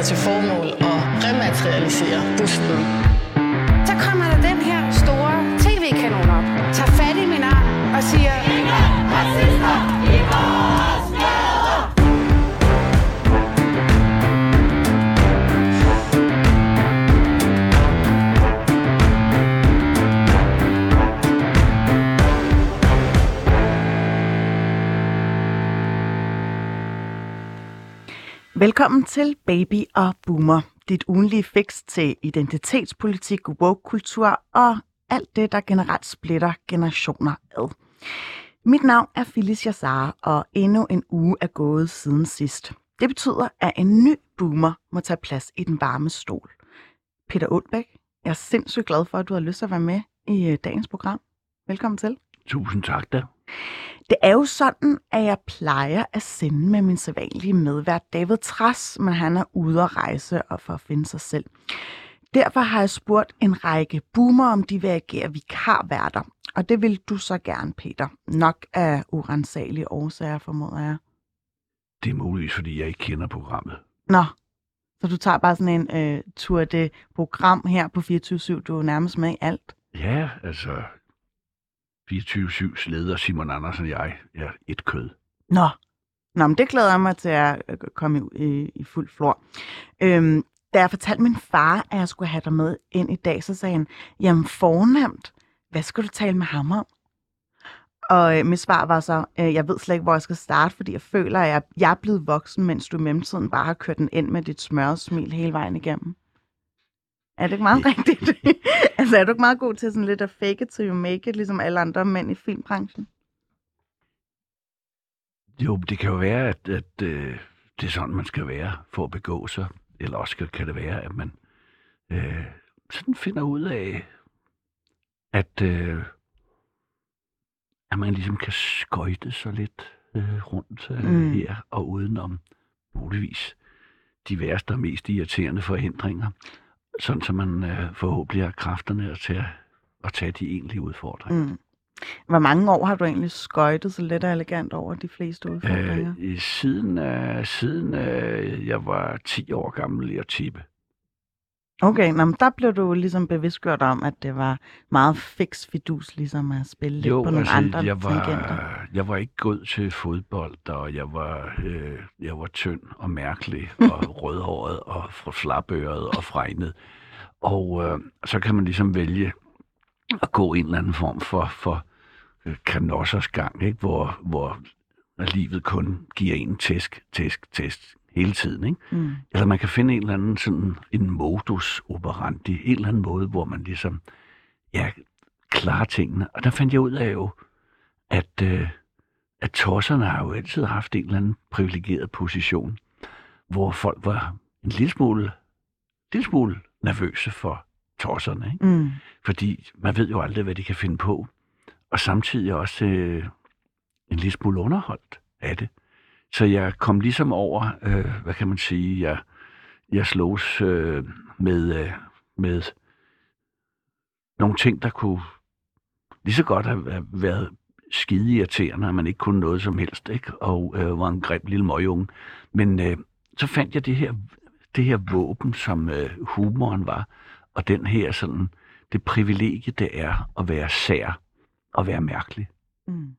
det til formål at rematerialisere busten. Så kommer der den her store tv-kanon op, tager fat i min arm og siger... Ingen racister Velkommen til Baby og Boomer, dit ugenlige fix til identitetspolitik, woke-kultur og alt det, der generelt splitter generationer ad. Mit navn er Phyllis Jassar, og endnu en uge er gået siden sidst. Det betyder, at en ny boomer må tage plads i den varme stol. Peter Undbæk, jeg er sindssygt glad for, at du har lyst til at være med i øh, dagens program. Velkommen til. Tusind tak da. Det er jo sådan, at jeg plejer at sende med min sædvanlige medvært David Tras, men han er ude at rejse og for at finde sig selv. Derfor har jeg spurgt en række boomer, om de vil agere vikarværter. Og det vil du så gerne, Peter. Nok af urensagelige årsager, formoder jeg. Det er muligvis, fordi jeg ikke kender programmet. Nå, så du tager bare sådan en øh, tur det program her på 24-7. Du er nærmest med i alt. Ja, altså 24-7's leder Simon Andersen og jeg er et kød. Nå, Nå men det glæder jeg mig til at øh, komme i, i, i fuld flor. Øhm, da jeg fortalte min far, at jeg skulle have dig med ind i dag, så sagde han, jamen fornemt, hvad skal du tale med ham om? Og øh, mit svar var så, øh, jeg ved slet ikke, hvor jeg skal starte, fordi jeg føler, at jeg, jeg er blevet voksen, mens du i mellemtiden bare har kørt den ind med dit smørsmil hele vejen igennem. Er det ikke meget rigtigt? altså er du ikke meget god til sådan lidt at fake it till you make it, ligesom alle andre mænd i filmbranchen? Jo, det kan jo være, at, at øh, det er sådan, man skal være for at begå sig. Eller også kan- kan det være, at man øh, sådan finder ud af, at, øh, at man ligesom kan skøjte sig lidt øh, rundt øh, Mm. mm. her og udenom muligvis de værste og mest irriterende forhindringer. Sådan, så man øh, forhåbentlig har kræfterne til at, at tage de egentlige udfordringer. Mm. Hvor mange år har du egentlig skøjtet så let og elegant over de fleste udfordringer? Øh, siden øh, siden øh, jeg var 10 år gammel i at tippe. Okay, nå, men der blev du ligesom bevidstgjort om, at det var meget fix fidus, ligesom at spille lidt Jo, på nogle altså, andre jeg tangenter. var, jeg var ikke god til fodbold, og jeg var, øh, jeg var tynd og mærkelig, og rødhåret, og fra slapøret og fregnet. Og øh, så kan man ligesom vælge at gå en eller anden form for, for øh, kanossers gang, ikke? Hvor, hvor livet kun giver en tæsk, tæsk, tæsk hele tiden. Ikke? Mm. Eller man kan finde en eller anden sådan en modus operandi, en eller anden måde, hvor man ligesom, ja, klarer tingene. Og der fandt jeg ud af jo, at, øh, at tosserne har jo altid haft en eller anden privilegeret position, hvor folk var en lille smule, lille smule nervøse for tosserne. Ikke? Mm. Fordi man ved jo aldrig, hvad de kan finde på. Og samtidig også øh, en lille smule underholdt af det. Så jeg kom ligesom over, øh, hvad kan man sige, jeg, jeg slås øh, med, øh, med nogle ting, der kunne lige så godt have have været skide irriterende, at man ikke kunne noget som helst, ikke? og øh, var en grim lille møgunge. Men øh, så fandt jeg det her, det her våben, som øh, humoren var, og den her sådan, det privilegie, det er at være sær og være mærkelig. Mm.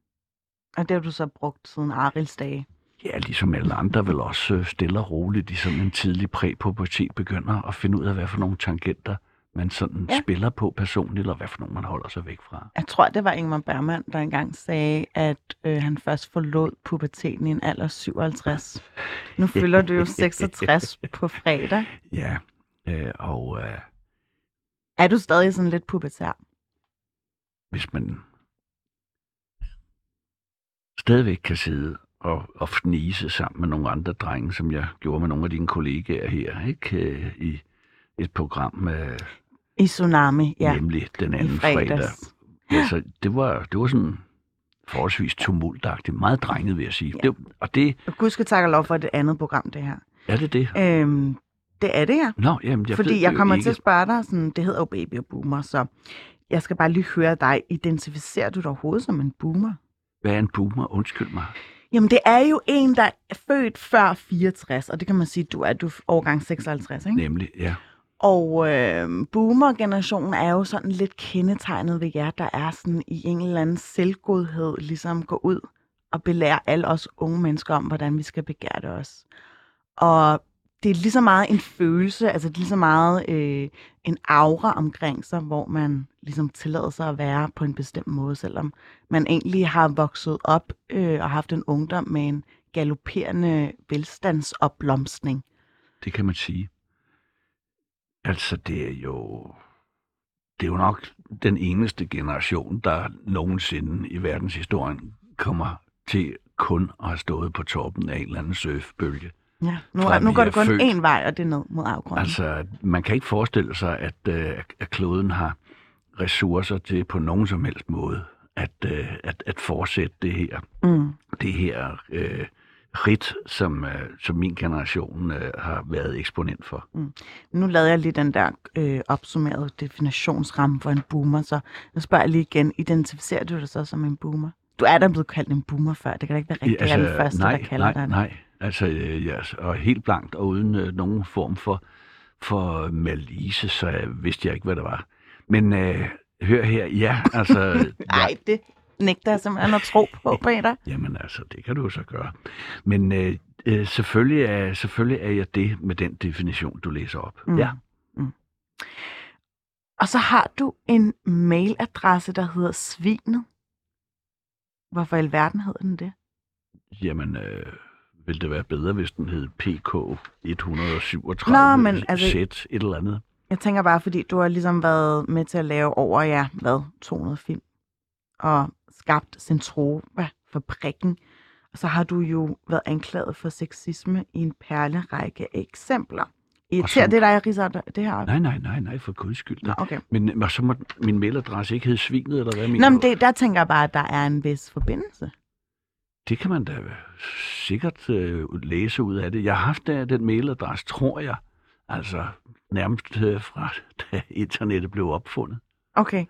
Og det har du så brugt siden Arils dage. Ja, ligesom alle andre vel også øh, stille og roligt i sådan en tidlig præpubertet begynder at finde ud af, hvad for nogle tangenter man sådan Ja. spiller på personligt, eller hvad for nogle man holder sig væk fra. Jeg tror, det var Ingmar Bergman, der engang sagde, at øh, han først forlod puberteten i en alder af 57. Nu fylder du jo 66 på fredag. Ja, øh, og øh, Er du stadig sådan lidt pubertær? hvis man stadigvæk kan sidde og, og fnise sammen med nogle andre drenge, som jeg gjorde med nogle af dine kollegaer her, ikke? Øh, I et program med I Tsunami, ja. nemlig den I anden fredag. fredags. Altså, det var, det var sådan forholdsvis tumultagtigt. Meget drenget, vil jeg sige. Ja. Det, og det, Gud skal takke lov for det andet program, det her. er det det? Øhm, det er det, ja. Nå, jamen, jeg Fordi jeg kommer ikke. til at spørge dig, sådan, det hedder jo baby og boomer, så jeg skal bare lige høre dig. Identificerer du dig overhovedet som en boomer? Hvad er en boomer? Undskyld mig. Jamen, det er jo en, der er født før 64, og det kan man sige, du er du er årgang 56, ikke? Nemlig, ja. Og øh, boomer-generationen er jo sådan lidt kendetegnet ved jer, der er sådan i en eller anden selvgodhed, ligesom gå ud og belære alle os unge mennesker om, hvordan vi skal begære det os. Og det er lige så meget en følelse, altså det er lige så meget øh, en aura omkring sig, hvor man ligesom tillader sig at være på en bestemt måde, selvom man egentlig har vokset op øh, og haft en ungdom med en galopperende velstandsopblomstning. Det kan man sige. Altså, det er jo... Det er jo nok den eneste generation, der nogensinde i verdenshistorien kommer til kun at have stået på toppen af en eller anden surfbølge. Ja, nu, Fra nu går det kun født. én vej, og det er ned mod afgrunden. Altså, man kan ikke forestille sig, at, øh, at kloden har ressourcer til på nogen som helst måde at, øh, at, at fortsætte det her, mm. det her øh, rit, som, øh, som min generation øh, har været eksponent for. Nu lavede jeg lige den der øh, opsummerede definitionsramme for en boomer, så nu spørger jeg lige igen, identificerer du dig så som en boomer? Du er da blevet kaldt en boomer før, det kan da ikke være rigtigt, altså, jeg er den første, nej, der kalder nej, dig det. nej. Altså, øh, ja, og helt blankt og uden øh, nogen form for, for malice, så øh, vidste jeg ikke, hvad det var. Men øh, hør her, ja, altså... Nej, det nægter jeg simpelthen at tro på, Peter. Jamen altså, det kan du så gøre. Men øh, øh, selvfølgelig, er, selvfølgelig er jeg det med den definition, du læser op. Mm. Ja, Og så har du en mailadresse, der hedder Svinet. Hvorfor i alverden hedder den det? jamen, øh, vil det være bedre, hvis den hed PK 137 Nå, men altså- Z et eller andet? Jeg tænker bare, fordi du har ligesom været med til at lave over, ja, hvad, 200 film, og skabt Centrova fabrikken. Og så har du jo været anklaget for sexisme i en perlerække eksempler. Irriterer så- det dig, ridser det her? Nej, nej, nej, nej, for guds skyld. Nå, okay. Men og så må min mailadresse ikke hedde Svinet, eller hvad mener Nå, men det, der tænker jeg bare, at der er en vis forbindelse. Det kan man da sikkert øh, læse ud af det. Jeg har haft øh, den mailadresse, tror jeg, altså nærmest øh, fra da internettet blev opfundet. Okay.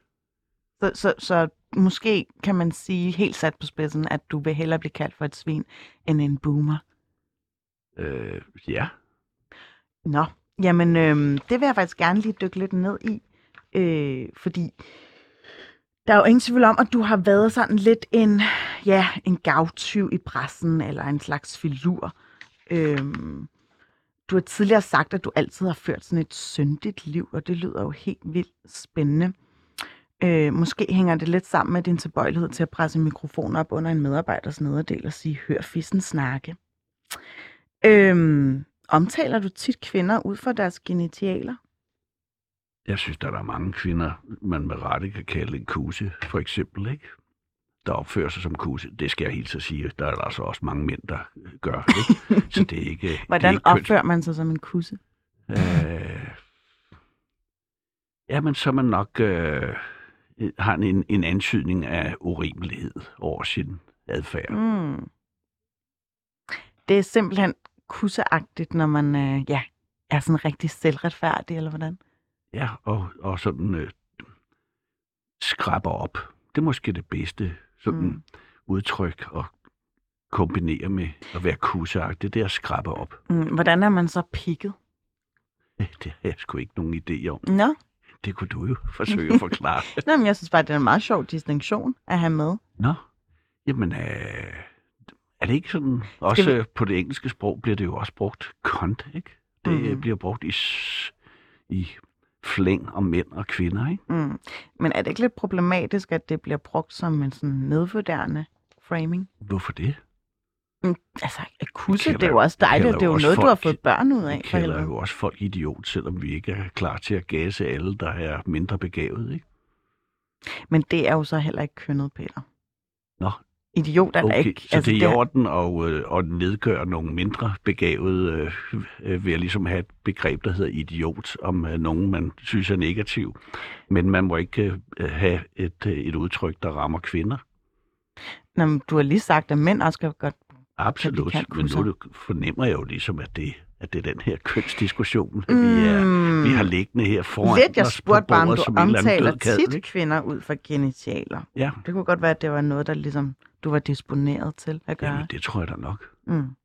Så, så, så måske kan man sige helt sat på spidsen, at du vil hellere blive kaldt for et svin end en boomer. Øh, ja, Nå, jamen øhm, det vil jeg faktisk gerne lige dykke lidt ned i, øh, fordi der er jo ingen tvivl om, at du har været sådan lidt en, ja, en gavtyv i pressen, eller en slags filur. Øhm, du har tidligere sagt, at du altid har ført sådan et syndigt liv, og det lyder jo helt vildt spændende. Øh, måske hænger det lidt sammen med din tilbøjelighed til at presse mikrofoner op under en medarbejders nederdel og sige, hør fissen snakke. Øhm, omtaler du tit kvinder ud fra deres genitaler? Jeg synes, der er mange kvinder, man med rette kan kalde en kuse, for eksempel, ikke? der opfører sig som kuse. Det skal jeg helt så sige. Der er der altså også mange mænd, der gør. Ikke? Så det er ikke... det er Hvordan ikke opfører man sig som en kusse? Øh, jamen, så man nok øh, har en, en antydning af urimelighed over sin adfærd. Mm. Det er simpelthen kusseagtigt, når man øh, ja, er sådan rigtig selvretfærdig, eller hvordan? Ja, og, og sådan øh, skraber op. Det er måske det bedste sådan Mm. udtryk at kombinere med at være kusseagtig. Det er at skrabe op. Mm. Hvordan er man så pikket? Det har jeg sgu ikke nogen idé om. Nå, Det kunne du jo forsøge at forklare. Nå men jeg synes bare, det er en meget sjov distinktion at have med. Nå, jamen, øh, er det ikke sådan, også Skal vi... på det engelske sprog bliver det jo også brugt kont, ikke? Det mm. bliver brugt i, i flæng om mænd og kvinder, ikke? Mm. Men er det ikke lidt problematisk, at det bliver brugt som en sådan nedvurderende framing? Hvorfor det? Altså, at kusse, kalder det er jo også dejligt. kalder Det er jo noget, du har folk- fået børn ud af. Vi kalder jo også folk idiot, selvom vi ikke er klar til at gase alle, der er mindre begavet, ikke? Men det er jo så heller ikke kønnet, Peter. Nå. Idiot er der Okay, ikke. så altså, det er i orden at, øh, at nedgøre nogle mindre begavede øh, ved at ligesom have et begreb, der hedder idiot, om øh, nogen, man synes er negativ. Men man må ikke øh, have et, øh, et udtryk, der rammer kvinder. Nå, men du har lige sagt, at mænd også skal godt... Absolut, kan men nu er fornemmer jeg jo ligesom, at det, at det er den her kønsdiskussion, mm. vi, er, vi har liggende her foran Lidt, jeg spurgte bare, om du omtaler tit ikke? kvinder ud fra genitaler. Ja, Det kunne godt være, at det var noget, der ligesom du var disponeret til at gøre? Jamen, det tror jeg da nok. Mm.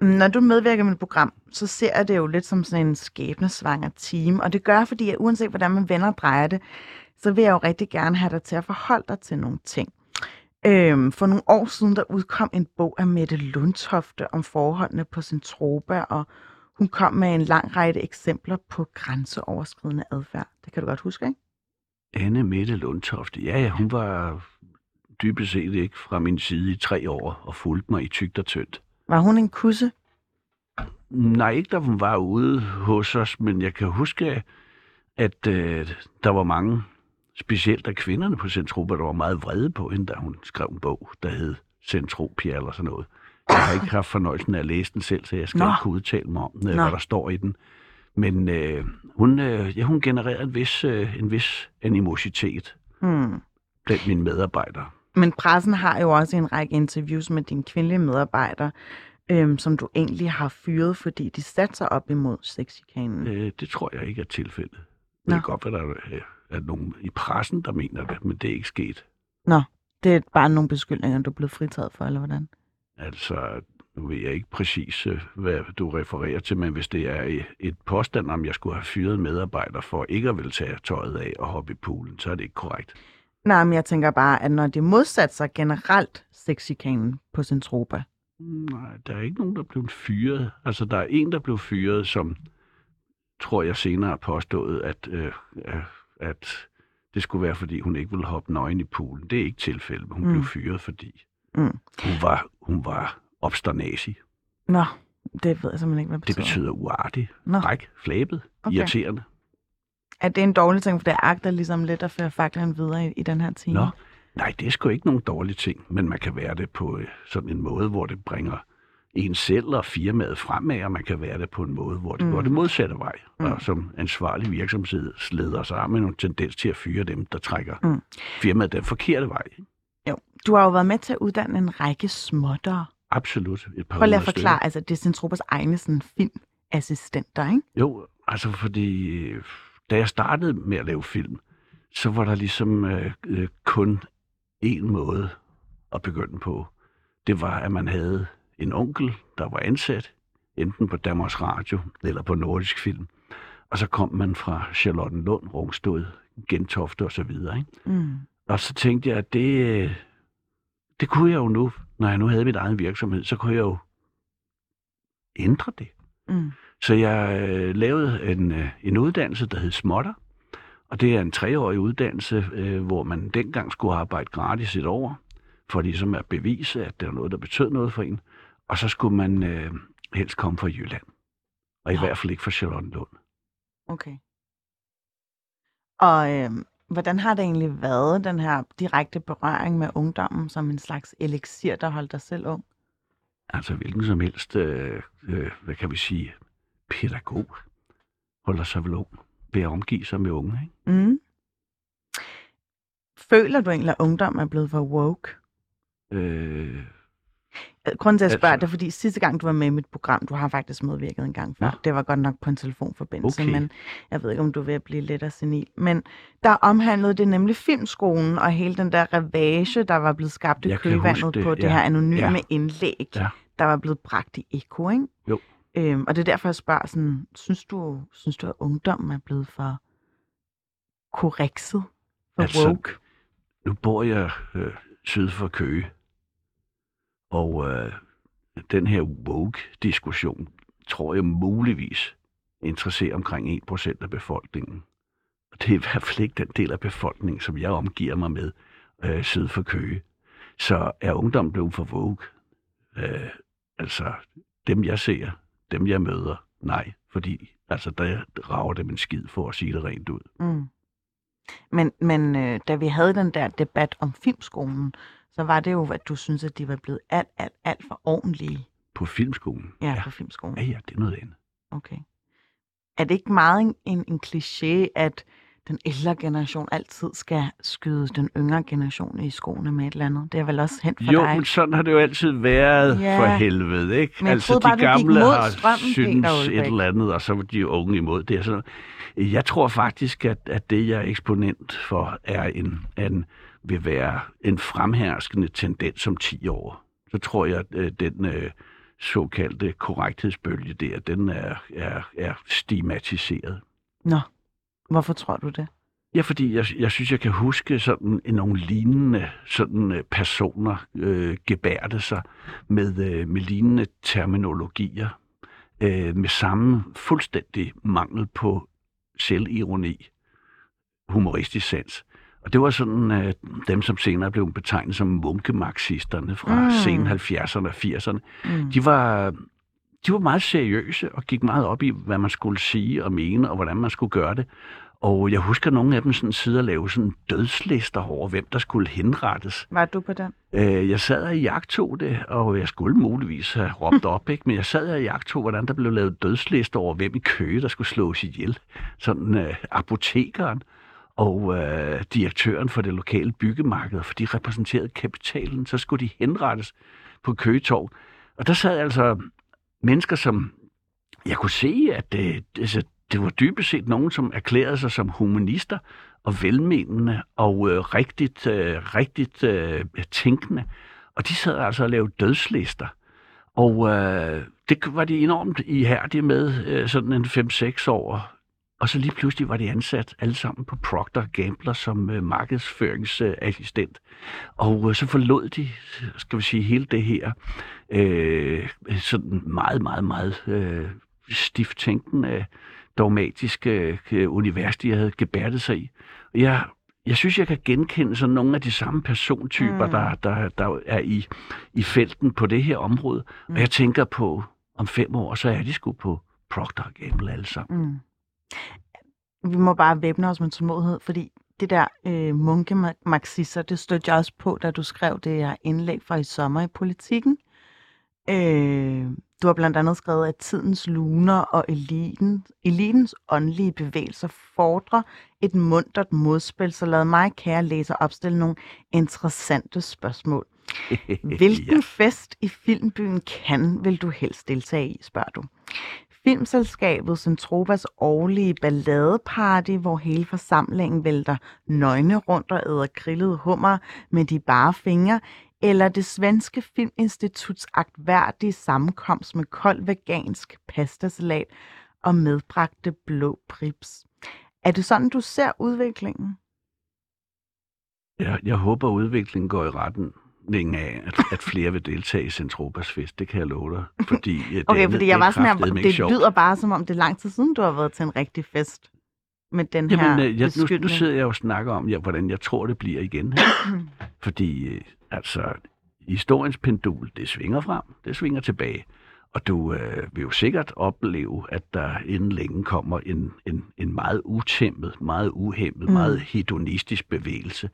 Når du medvirker med et program, så ser jeg det jo lidt som sådan en skæbnesvanger team, og det gør fordi at uanset hvordan man vender og drejer det, så vil jeg jo rigtig gerne have dig til at forholde dig til nogle ting. Øhm, for nogle år siden, der udkom en bog af Mette Lundtofte om forholdene på Centropa, og hun kom med en lang række eksempler på grænseoverskridende adfærd. Det kan du godt huske, ikke? Anne Mette Lundtofte, ja, ja, hun var dybest set ikke fra min side i tre år og fulgte mig i tygt og tyndt. Var hun en kusse? Nej, ikke da hun var ude hos os, men jeg kan huske, at øh, der var mange, specielt af kvinderne på Centropa, der var meget vrede på hende, da hun skrev en bog, der hed Centropia eller sådan noget. Jeg har ikke haft fornøjelsen af at læse den selv, så jeg skal Nå. ikke kunne udtale mig om, øh, Nå. hvad der står i den. Men øh, hun, øh, ja, hun genererede en vis, øh, en vis animositet Hmm. blandt mine medarbejdere. Men pressen har jo også en række interviews med dine kvindelige medarbejdere, øhm, som du egentlig har fyret, fordi de satte sig op imod sexchikanen. Øh, det tror jeg ikke er tilfældet. Det Nå. kan godt være, der er, er nogen i pressen, der mener det, men det er ikke sket. Det er bare nogle beskyldninger, du er blevet fritaget for, eller hvordan? Altså, nu ved jeg ikke præcis, øh, hvad du refererer til, men hvis det er et- et påstand, om jeg skulle have fyret en medarbejder for ikke at ville tage tøjet af og hoppe i poolen, så er det ikke korrekt. Nej, men jeg tænker bare, at når de modsat sig generelt sexchikanen på Centropa, Nej, der er ikke nogen, der er blevet fyret. Altså, der er en, der blev fyret, som tror jeg senere har påstået, at, øh, øh, at det skulle være, fordi hun ikke ville hoppe nøgen i poolen. Det er ikke tilfældet, men hun Mm. blev fyret, fordi Mm. hun var, hun var obsternasi. Nå, det ved jeg simpelthen ikke, hvad det Det betyder. betyder uartig, fræk, flabet, Okay. okay. irriterende. At det er en dårlig ting, for det agter ligesom lidt at føre faklen videre i, i den her time. Nå, nej, det er sgu ikke nogen dårlig ting, men man kan være det på øh, sådan en måde, hvor det bringer en selv og firmaet fremad, og man kan være det på en måde, hvor det Mm. går det modsatte vej. Mm. Og som ansvarlig virksomhedsleder, så har man en tendens til at fyre dem, der trækker Mm. firmaet den forkerte vej. Jo. Du har jo været med til at uddanne en række småtter. Absolut. Et par Prøv lige at forklare, altså det er Centropas egne sådan, filmassistenter, ikke? Jo, altså fordi øh, da jeg startede med at lave film, så var der ligesom øh, øh, kun én måde at begynde på. Det var, at man havde en onkel, der var ansat, enten på Danmarks Radio eller på Nordisk Film. Og så kom man fra Charlottenlund, Rungsted, Gentofte osv. Ikke? Mm. Og så tænkte jeg, at det, øh, det kunne jeg jo nu, når jeg nu havde mit egen virksomhed, så kunne jeg jo ændre det. Mm. Så jeg øh, lavede en, øh, en uddannelse, der hed Smotter. Og det er en treårig uddannelse, øh, hvor man dengang skulle arbejde gratis et år, for ligesom at bevise, at det var noget, der betød noget for en. Og så skulle man øh, helst komme fra Jylland. Og i Nå. hvert fald ikke fra Charlottenlund. Okay. Og øhm, hvordan har det egentlig været, den her direkte berøring med ungdommen, som en slags elixir, der holdt dig selv ung? Altså hvilken som helst, øh, øh, hvad kan vi sige, pædagog holder sig vel ung ved at omgive sig med unge. Ikke? Mm. Føler du egentlig, at ungdom er blevet for woke? Øh, Grunden til, at jeg spørger, Altså- det er, fordi sidste gang, du var med i mit program, du har faktisk medvirket en gang før. Nå. Det var godt nok på en telefonforbindelse, Okay. men jeg ved ikke, om du er ved at blive lidt af senil. Men der omhandlede det nemlig filmskolen og hele den der ravage, der var blevet skabt i kølvandet det, på det ja. her anonyme Ja. indlæg, Ja. der var blevet bragt i Eko, ikke? Jo. Øhm, og det er derfor, jeg spørger sådan, synes du, synes du, at ungdommen er blevet for korrekset? For Altså, woke? Nu bor jeg øh, syd for Køge, og øh, den her woke-diskussion tror jeg muligvis interesserer omkring 1% af befolkningen. Og det er i hvert fald ikke den del af befolkningen, som jeg omgiver mig med øh, syd for Køge. Så er ungdom blevet for woke? Øh, altså, dem jeg ser, dem jeg møder, nej. Fordi altså, der rager dem en skid for at sige det rent ud. Mm. Men, men øh, da vi havde den der debat om filmskolen, så var det jo, at du synes, at de var blevet alt, alt, alt for ordentlige På filmskolen? ja, ja. på filmskolen. Ja, ja, det er noget andet. Okay. Er det ikke meget en, en, en kliché, at den ældre generation altid skal skyde den yngre generation i skoene med et eller andet? Det er vel også hen for Jo, dig? men sådan har det jo altid været Ja. for helvede, ikke? Men altså, bare, de gamle har strømmen, synes Peter et eller andet, og så var de unge imod det. og Sådan. Jeg tror faktisk, at, at det, jeg er eksponent for, er en, er en vil være en fremherskende tendens om 10 år, så tror jeg, at øh, den øh, såkaldte korrekthedsbølge der, den er, er, er stigmatiseret. Nå, hvorfor tror du det? Ja, fordi jeg, jeg synes, jeg kan huske sådan nogle lignende sådan, øh, personer øh, gebærde sig med, øh, med lignende terminologier, øh, med samme fuldstændig mangel på selvironi, humoristisk sans. Og det var sådan øh, dem, som senere blev betegnet som munkemarxisterne fra mm. sen 70'erne og 80'erne. Mm. De var, de var meget seriøse og gik meget op i, hvad man skulle sige og mene, og hvordan man skulle gøre det. Og jeg husker nogle af dem sådan sidde og lave sådan dødslister over, hvem der skulle henrettes. Var du på den? Øh, jeg sad og jagtog det, og jeg skulle muligvis have råbt op, ikke? men jeg sad og jagtog, hvordan der blev lavet dødslister over, hvem i Køge, der skulle slås ihjel. Sådan øh, apotekeren og øh, direktøren for det lokale byggemarked, for de repræsenterede kapitalen, så skulle de henrettes på Køgetorv. Og der sad altså mennesker, som jeg kunne se, at det, altså, det var dybest set nogen, som erklærede sig som humanister og velmenende og øh, rigtigt, øh, rigtigt øh, tænkende. Og de sad altså og lavede dødslister. Og øh, det var de enormt ihærdige med, øh, sådan en 5-6 år. Og så lige pludselig var de ansat alle sammen på Procter Gambler som øh, markedsføringsassistent. Og øh, så forlod de, skal vi sige, hele det her øh, sådan meget, meget, meget øh, stift tænkende, dogmatiske øh, univers, de havde gebærdet sig i. Jeg, jeg synes, jeg kan genkende sådan nogle af de samme persontyper, Mm. mm. der, der, der er i, i felten på det her område. Mm. Og jeg tænker på, om fem år, så er de sgu på Procter Gamble alle sammen. Mm. Vi må bare væbne os med tålmodighed, fordi det der øh, munkemarxister, det stødte jeg også på, da du skrev det her indlæg fra i sommer i politikken. Øh, du har blandt andet skrevet, at tidens luner og eliten, elitens åndelige bevægelser fordrer et mundtet modspil, så lad mig, kære læser, opstille nogle interessante spørgsmål. Hvilken ja. fest i filmbyen kan vil du helst deltage i, spørger du. Filmselskabet Centrovas årlige balladeparty, hvor hele forsamlingen vælter nøgne rundt og æder grillede hummer med de bare fingre, eller det svenske filminstituts agtværdige sammenkomst med kold vegansk pastasalat og medbragte blå prips. Er det sådan, du ser udviklingen? Jeg, jeg håber, udviklingen går i retning af, at, at flere vil deltage i Centropas fest. Det kan jeg love dig. Fordi, øh, det Okay, andet, fordi jeg var sådan her, det sjovt. lyder bare som om det er lang tid siden, du har været til en rigtig fest med den her Jamen, øh, jeg, nu, nu sidder jeg og snakker om, ja, hvordan jeg tror, det bliver igen. Her. Fordi, øh, altså, historiens pendul, det svinger frem, det svinger tilbage. Og du øh, vil jo sikkert opleve, at der inden længe kommer en, en, en meget utæmmet, meget uhemmet, Mm. meget hedonistisk bevægelse.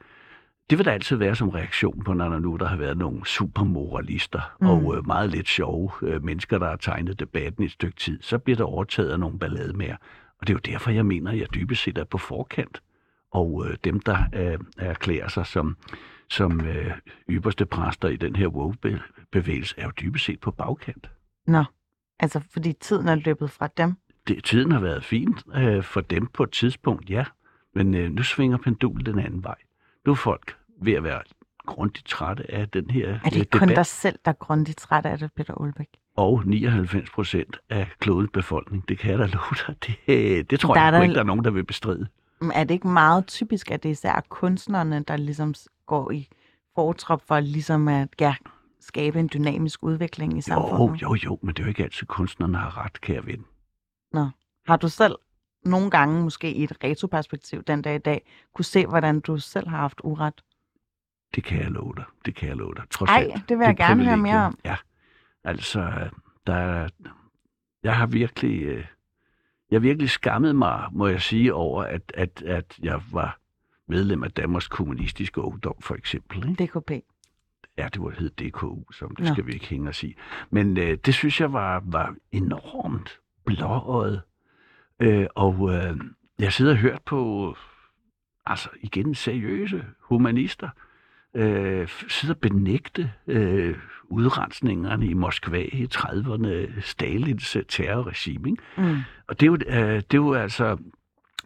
Det vil der altid være som reaktion på, når der nu der har været nogle supermoralister Mm. og øh, meget lidt sjove øh, mennesker, der har tegnet debatten i et stykke tid. Så bliver der overtaget af nogle ballade mere. Og det er jo derfor, jeg mener, at jeg dybest set er på forkant. Og øh, dem, der øh, erklærer sig som, som øh, ypperste præster i den her woke-bevægelse, er jo dybest set på bagkant. Nå, altså fordi tiden er løbet fra dem. Det, tiden har været fint øh, for dem på et tidspunkt, ja. Men øh, nu svinger pendulet den anden vej. Nu er folk ved at være grundigt trætte af den her Er det øh, ikke kun debat. dig selv, der er grundigt træt af det, Peter Olbæk? Og 99 procent af klodens befolkning, det kan jeg da love dig. Det, det tror Der er jeg der- ikke, der er nogen, der vil bestride. Men Er det ikke meget typisk, at det især er kunstnerne, der ligesom går i fortrop for ligesom at ja, skabe en dynamisk udvikling i Jo, samfundet? jo, jo, men det er jo ikke altid, kunstnerne har ret, kære ven. Har du selv nogle gange, måske i et retroperspektiv den dag i dag, kunne se, hvordan du selv har haft uret? Det kan jeg love dig. Det kan jeg love dig. Trods Ej, alt. det vil jeg er gerne høre mere om. Ja, altså, der, er- jeg har virkelig, øh, jeg virkelig skammet mig, må jeg sige, over, at, at, at jeg var medlem af Danmarks Kommunistiske Ungdom, for eksempel. Ikke? DKP. Ja, det var hed DKU, som det Nå. skal vi ikke hænge os i. Men øh, det synes jeg var, var enormt blåøjet. Øh, og øh, jeg sidder og hørt på, altså igen, seriøse humanister, øh, sidder og benægte øh, udrensningerne i Moskva i 30'erne, Stalins øh, terrorregime. Ikke? Mm. Og det er, jo, øh, det er jo altså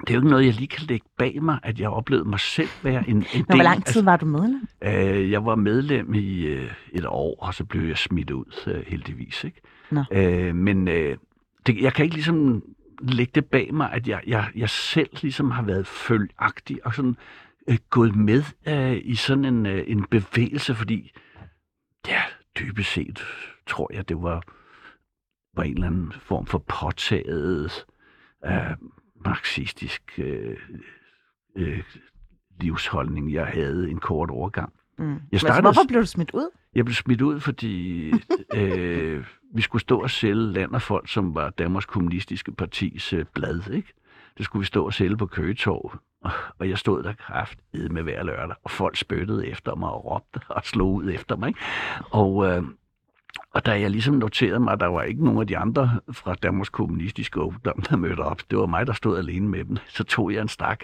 det er jo ikke noget, jeg lige kan lægge bag mig, at jeg oplevede mig selv være en, en del. Men hvor lang tid var du medlem? Øh, jeg var medlem i øh, et år, og så blev jeg smidt ud, øh, heldigvis. Ikke? Nå. Øh, men øh, det, jeg kan ikke ligesom lægge det bag mig, at jeg, jeg, jeg selv ligesom har været følagtig og sådan øh, gået med øh, i sådan en, øh, en bevægelse, fordi ja, dybest set tror jeg, det var, var en eller anden form for påtaget øh, marxistisk øh, øh, livsholdning, jeg havde en kort overgang. Mm. Jeg Men startede- altså, hvorfor blev du smidt ud? Jeg blev smidt ud, fordi øh, vi skulle stå og sælge Land og Folk, som var Danmarks Kommunistiske Partis øh, blad, ikke? Det skulle vi stå og sælge på Køgetorv. Og- jeg stod der kraft med hver lørdag, og folk spyttede efter mig og råbte og slog ud efter mig. Ikke? Og, øh, og da jeg ligesom noterede mig, at der var ikke nogen af de andre fra Danmarks Kommunistiske Ungdom, der mødte op, det var mig, der stod alene med dem, så tog jeg en stak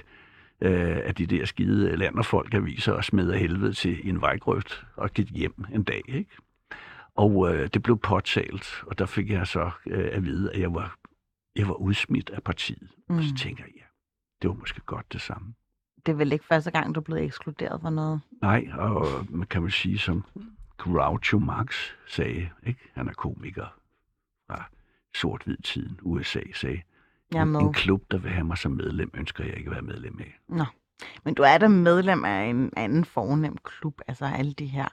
øh, af de der skide land og folk aviser og smed af helvede til en vejgrøft og gik hjem en dag. Ikke? Og øh, det blev påtalt, og der fik jeg så øh, at vide, at jeg var, jeg var udsmidt af partiet. Mm. Og så Mm. tænker jeg, det var måske godt det samme. Det er vel ikke første gang, du er blevet ekskluderet for noget? Nej, og man kan vel sige, som Groucho Marx sagde, ikke? han er komiker fra sort-hvid-tiden, USA, sagde, en, en klub, der vil have mig som medlem, ønsker jeg ikke at være medlem af. Nå. Men du er da medlem af en anden fornem klub, altså alle de her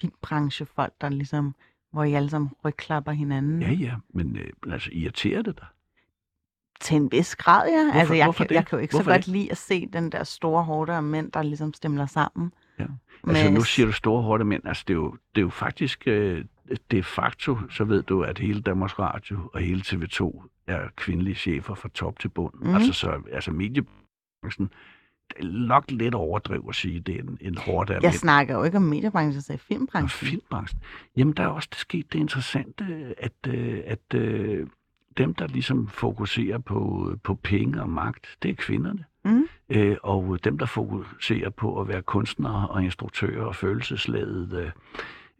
filmbranchefolk, der ligesom, hvor I alle sammen rygklapper hinanden. Ja, ja, men øh, altså irriterer det dig? Til en vis grad, ja. Hvorfor- altså, jeg, hvorfor kan, det? jeg kan jo ikke Hvorfor så godt det? lide at se den der store hårde af mænd, der ligesom stemler sammen. Ja. Altså Med- nu siger du store hårde mænd, altså det er jo, det er jo faktisk øh, de facto, så ved du, at hele Danmarks Radio og hele TV2 er kvindelige chefer fra top til bund. Mm. Altså, så, altså mediebranchen, det er nok lidt overdrevet at sige, at det er en, en hårdt af Jeg mænd. snakker jo ikke om mediebranchen, jeg sagde Og filmbranchen. filmbranchen. Jamen, der er også sket det interessante, at, øh, at øh, dem, der ligesom fokuserer på, på penge og magt, det er kvinderne. Mm. Øh, og dem, der fokuserer på at være kunstnere og instruktører og følelsesladet, øh,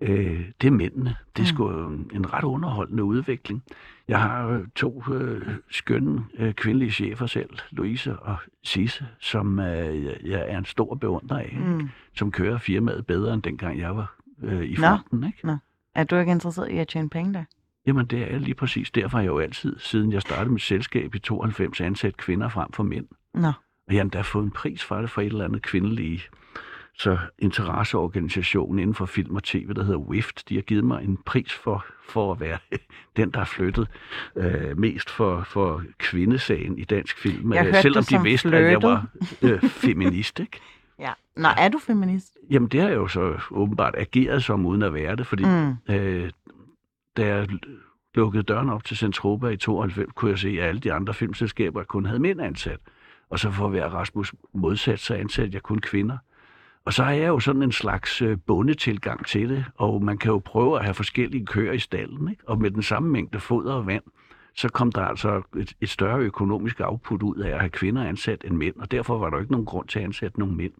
øh, det er mændene. Det er Mm. sgu en, en ret underholdende udvikling. Jeg har øh, to øh, skønne øh, kvindelige chefer selv, Louise og Sisse, som øh, jeg- er en stor beundrer af, mm. Mm. som kører firmaet bedre, end dengang jeg var øh, i Nå. fronten. Ikke? Er du ikke interesseret i at tjene penge der? Jamen, det er lige præcis. Derfor jeg jo altid, siden jeg startede mit selskab i 92, ansat kvinder frem for mænd. Nå. Og jeg har endda fået en pris for det fra et eller andet kvindelige så interesseorganisation inden for film og tv, der hedder WIFT. De har givet mig en pris for, for at være den, der har flyttet øh, mest for, for kvindesagen i dansk film. Jeg hørte selvom det de vidste, at jeg flirtet. var øh, feminist. Ikke? Ja. Nå, er du feminist? Jamen, det har jeg jo så åbenbart ageret som, uden at være det, fordi Mm. Øh, da jeg lukkede døren op til Centropa i 92, kunne jeg se, at alle de andre filmselskaber kun havde mænd ansat. Og så for at være Rasmus modsat, så ansatte jeg kun kvinder. Og så har jeg jo sådan en slags øh, bondetilgang til det, og man kan jo prøve at have forskellige køer i stallen, ikke? og med den samme mængde foder og vand, så kom der altså et, et større økonomisk output ud af at have kvinder ansat end mænd, og derfor var der jo ikke nogen grund til at ansætte nogle mænd.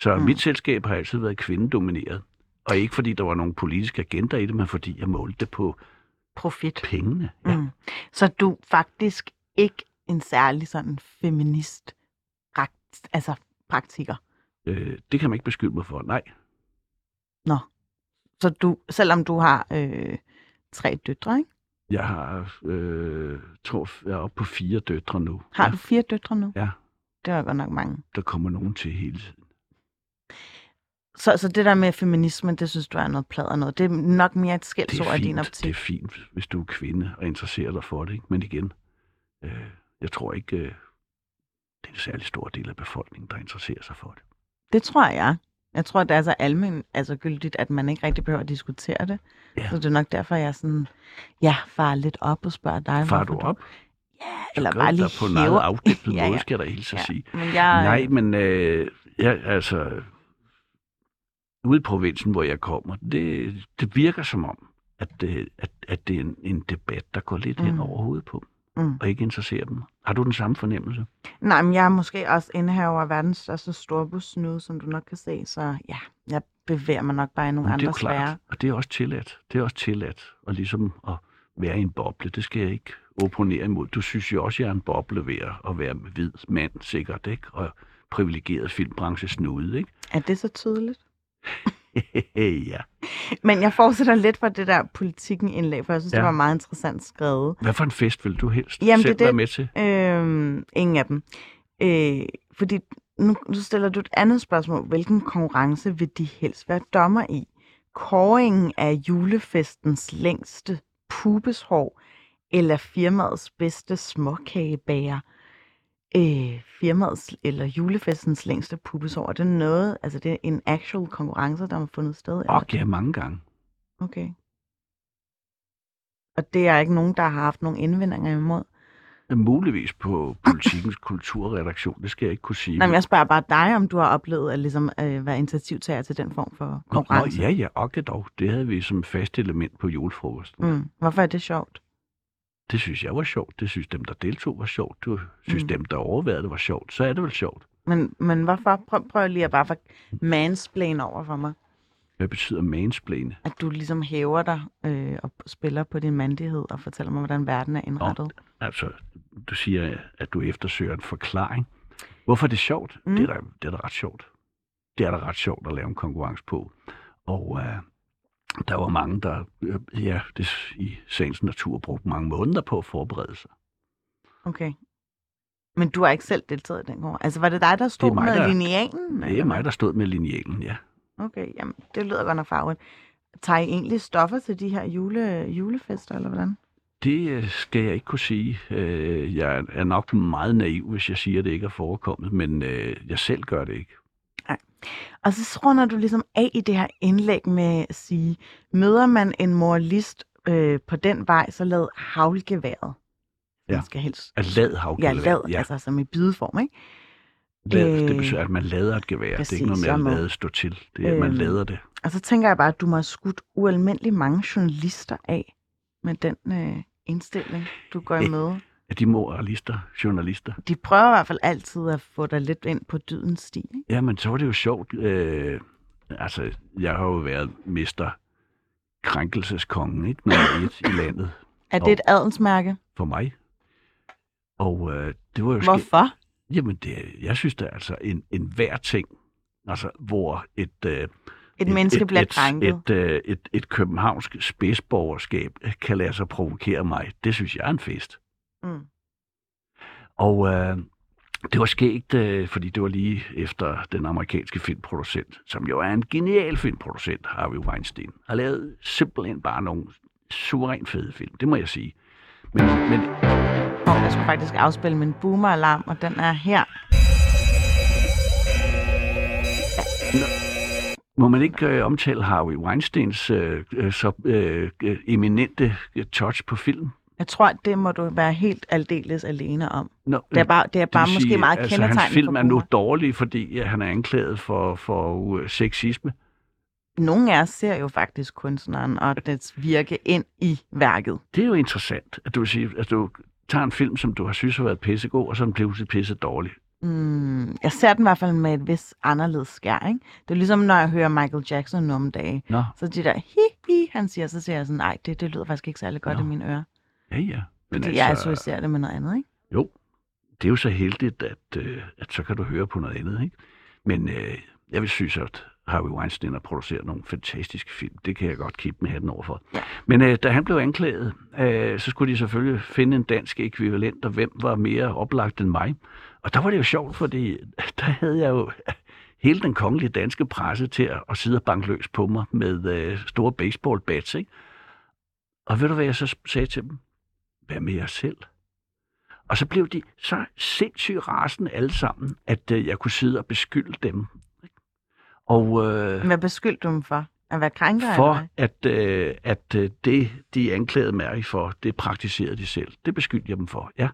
Så mm. mit selskab har altid været kvindedomineret. Og ikke fordi der var nogen politisk agenda i det, men fordi jeg målte det på Profit. pengene. Ja. Mm. Så du er faktisk ikke en særlig sådan feminist prakt, altså praktiker. Øh, det kan man ikke beskylde mig for. Nej, Så du, selvom du har øh, tre døtre, ikke? jeg har, øh, tror, jeg er oppe på fire døtre nu. Har ja, du fire døtre nu? Ja. Det var godt nok mange. Der kommer nogen til hele. Så, så det der med feminisme, det synes du er noget plader noget. Det er nok mere et skældsord i din fint, det optik. er fint, hvis du er kvinde og interesserer dig for det. Ikke? Men igen, øh, jeg tror ikke, øh, det er en særlig stor del af befolkningen, der interesserer sig for det. Det tror jeg. Jeg tror, det er så almen, altså gyldigt, at man ikke rigtig behøver at diskutere det. Ja. Så det er nok derfor, jeg sådan, ja, far lidt op og spørger dig. Far du op? Ja, Så eller bare du lige på en meget hæver. afdæmpet Ja, måde, ja. skal der helt så Ja, sige. Men jeg, Nej, men øh, ja, altså, ude i provinsen, hvor jeg kommer, det, det virker som om, at, det, at, at det er en, en debat, der går lidt mm. hen over hovedet på Mm. og ikke interesserer dem. Har du den samme fornemmelse? Nej, men jeg er måske også indehaver af verdens største storbus nu, som du nok kan se, så ja, jeg bevæger mig nok bare i nogle Men det er andre jo klart, sfærer. og det er også tilladt. Det er også tilladt at ligesom at være i en boble. Det skal jeg ikke opponere imod. Du synes jo også, jeg er en boble ved at være hvid mand, sikkert, ikke? Og privilegeret filmbranche snude, ikke? Er det så tydeligt? ja. Men jeg fortsætter lidt fra det der politikken indlæg, for jeg synes, ja. Det var meget interessant skrevet. Hvad for en fest vil du helst Jamen, selv det er være med til? Øhm, ingen af dem. Øh, fordi nu, nu stiller du et andet spørgsmål. Hvilken konkurrence vil de helst være dommer i? Kåringen af julefestens længste pubeshår eller firmaets bedste småkagebager? Øh, firmaets eller julefestens længste pubeshår, er det noget, altså det er en actual konkurrence, der har fundet sted? eller? Og ja, mange gange. Okay. Og det er ikke nogen, der har haft nogle indvendinger imod? Muligvis på politikens kulturredaktion, det skal jeg ikke kunne sige. Nej, men jeg spørger bare dig, om du har oplevet at ligesom, øh, være initiativtager til den form for Nå, konkurrence. ja, ja, og dog. Det havde vi som fast element på julefrokosten. Mm. Hvorfor er det sjovt? Det synes jeg var sjovt. Det synes dem, der deltog, var sjovt. Du synes Mm. dem, der overvejede det, var sjovt. Så er det vel sjovt. Men, men hvorfor? Prøv, prøv lige at bare for mansplain over for mig. Hvad betyder mansplane? At du ligesom hæver dig øh, og spiller på din mandighed og fortæller mig, hvordan verden er indrettet. Altså, du siger, at du eftersøger en forklaring. Hvorfor er det sjovt? Mm. Mm. Det, er da, det er da ret sjovt. Det er da ret sjovt at lave en konkurrence på. Og øh, der var mange, der øh, ja, det, i sagens natur brugte mange måneder på at forberede sig. Okay. Men du har ikke selv deltaget i den går. Altså, var det dig, der stod mig, med der- linealen? Det er mig, der stod med linealen, ja. Okay, jamen, det lyder godt nok farvet. Tager I egentlig stoffer til de her jule, julefester, eller hvordan? Det øh, skal jeg ikke kunne sige. Øh, Jeg er nok meget naiv, hvis jeg siger, at det ikke er forekommet, men jeg selv gør det ikke. Og så runder du ligesom af i det her indlæg med at sige, møder man en moralist øh, på den vej, så lad havlgeværet. Den Ja. skal helst... At lad Ja, havgevær. lad, ja. altså som i bideform, ikke? lad, det øh, betyder, at man lader et gevær. præcis, det er ikke noget med at lade stå til. Det er, at man Øhm, lader det. Og så tænker jeg bare, at du må have skudt ualmindeligt mange journalister af med den øh, indstilling, du går i Øh. møde. At de moralister, journalister. De prøver i hvert fald altid at få dig lidt ind på dydens sti, ikke? Ja, men så var det jo sjovt. Øh, altså, jeg har jo været mester krænkelseskongen, ikke? Nummer et i landet Er det et adelsmærke? for mig. Og øh, det var jo Hvorfor? Jamen, det, jeg synes, det er altså en, en hver ting, altså, hvor et, øh, Et menneske bliver et, krænket. Et, øh, et, et københavnsk spidsborgerskab kan lade sig provokere mig. Det synes jeg er en fest. Mm. Og øh, det var skægt, øh, fordi det var lige efter den amerikanske filmproducent, som jo er en genial filmproducent, Harvey Weinstein, har lavet simpelthen bare nogle suverænt fede film, det må jeg sige. Men, men Og jeg skulle faktisk afspille min boomer-alarm, og den er her. må man ikke øh, omtale Harvey Weinsteins øh, øh, så øh, øh, eminente øh, touch på film? Jeg tror, det må du være helt aldeles alene om. Nå, Det er bare, det er bare vil måske sige, meget altså, kendetegnende hans film er nu dårlig, fordi han er anklaget for, for uh, sexisme. Nogle af os ser jo faktisk kunstneren og dets virke ind i værket. Det er jo interessant, at du, vil sige, at du tager en film, som du har synes har været pissegod, og så den pludselig pisse dårlig. Mm, jeg ser den i hvert fald med et vis anderledes skær, ikke? Det er ligesom, når jeg hører Michael Jackson nogle dage. Nå, Så de der hi, hi, han siger, så siger jeg sådan, nej, det, det lyder faktisk ikke særlig godt Nå. i mine ører. Ja, ja. Men Fordi jeg associerer det med noget andet, ikke? Jo, det er jo så heldigt, at, øh, at så kan du høre på noget andet, ikke? Men øh, jeg vil synes, at Harvey Weinstein har produceret nogle fantastiske film. Det kan jeg godt kippe med hatten overfor. Ja. Men øh, da han blev anklaget, øh, så skulle de selvfølgelig finde en dansk ekvivalent, og hvem var mere oplagt end mig. Og der var det jo sjovt, fordi der havde jeg jo hele den kongelige danske presse til at, at sidde og banke løs på mig med øh, store baseball bats, ikke? Og ved du, hvad jeg så sagde til dem? Hvad med jer selv? Og så blev de så sindssygt rasende alle sammen, at øh, jeg kunne sidde og beskylde dem. Og øh, Hvad beskyldte du dem for? At være krænker? for, at, øh, at øh, det, de anklagede mig for, det praktiserede de selv. Det beskyldte jeg dem for, ja.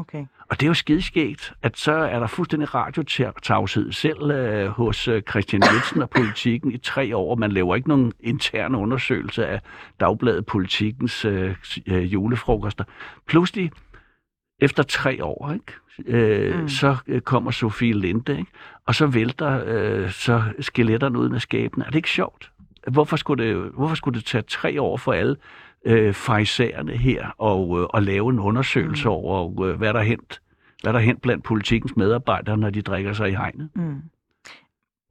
Okay. Og det er jo skideskægt, at så er der fuldstændig radiotavshed selv øh, hos øh, Christian Jensen og politikken i tre år. Man laver ikke nogen interne undersøgelse af Dagbladet Politikens øh, øh, julefrokoster. Pludselig, efter tre år, ikke? Øh, Mm. så øh, kommer Sofie Linde, ikke? og så vælter øh, så skeletterne ud med skæbnen. Er det ikke sjovt? Hvorfor skulle, det, hvorfor skulle det tage tre år for alle øh, farisæerne her og, øh, og lave en undersøgelse mm. over, øh, hvad der er hent hvad der er hent blandt politikens medarbejdere, når de drikker sig i hegnet. Mm.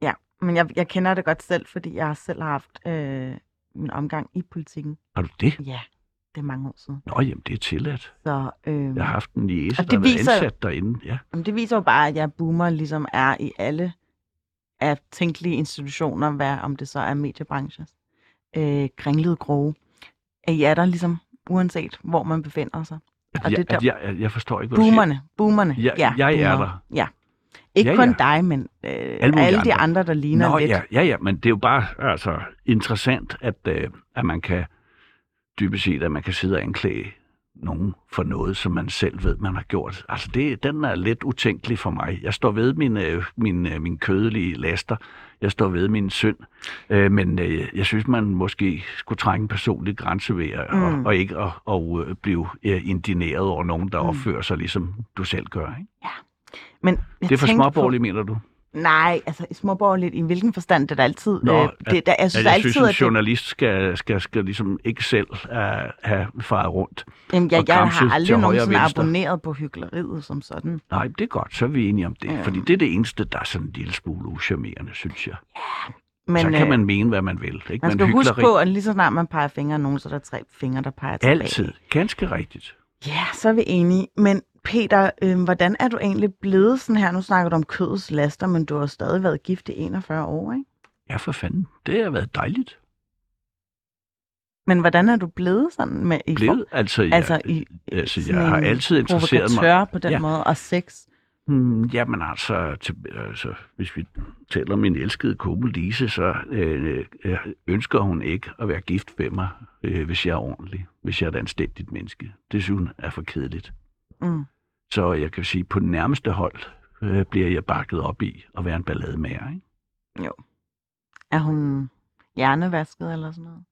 Ja, men jeg, jeg kender det godt selv, fordi jeg har selv haft øh, min omgang i politikken. Har du det? Ja, det er mange år siden. Nå, jamen, det er tilladt. Så, øh, Jeg har haft en jæse, der har været ansat derinde. Ja. Jamen, det viser jo bare, at jeg boomer ligesom er i alle af tænkelige institutioner, hvad, om det så er mediebrancher, øh, kringlede grove. At I er der ligesom, uanset hvor man befinder sig. At Og jeg, det der- at jeg, jeg, jeg forstår ikke, hvad du siger. Boomerne, boomerne. Ja, ja, jeg er boomer. der. Ja. Ikke Ja, kun ja. dig, men øh, mulige alle de andre. andre, der ligner Nå, lidt. ja, ja, ja, men det er jo bare altså, interessant, at, øh, at man kan dybest set, at man kan sidde og anklage nogen for noget, som man selv ved, man har gjort. Altså, det, den er lidt utænkelig for mig. Jeg står ved min, øh, min, øh, min kødelige laster. Jeg står ved min synd. Øh, men øh, jeg synes, man måske skulle trænge en personlig grænse ved at, Mm. og, og ikke at og, øh, blive øh, indineret over nogen, der Mm. opfører sig, ligesom du selv gør. Ikke? Men jeg Det er for småborgerligt, mener du? Nej, altså småborgerligt, i hvilken forstand? Det er altid... Nå, øh, det, der, jeg synes at jeg altid, synes, en at det, journalist skal, skal, skal ligesom ikke selv uh, have faret rundt. jamen, jeg, jeg har aldrig nogensinde abonneret på hyggeleriet som sådan. Nej, det er godt, så er vi enige om det. Ja. Fordi det er det eneste, der er sådan en lille smule uschammerende, synes jeg. Men, så kan øh, man mene, hvad man vil. Ikke? man skal huske hykleri- på, at lige så snart man peger fingre af nogen, så er der tre fingre, der peger tilbage. Altid. Ganske rigtigt. Ja, så er vi enige. Men Peter, øh, hvordan er du egentlig blevet sådan her? Nu snakker du om kødets laster, men du har stadig været gift i 41 år, ikke? Ja, for fanden. Det har været dejligt. Men hvordan er du blevet sådan med i Blevet, altså, jeg, altså i altså, jeg har altid interesseret mig. på den Ja. måde, og sex? Hmm, jamen altså, til, altså, hvis vi taler om min elskede kone Lise, så øh, øh, ønsker hun ikke at være gift med mig, øh, hvis jeg er ordentlig, hvis jeg er et anstændigt menneske. Det synes hun er for kedeligt. Mm. Så jeg kan sige, på den nærmeste hold øh, bliver jeg bakket op i at være en ballademager. Ikke? Er hun hjernevasket eller sådan noget?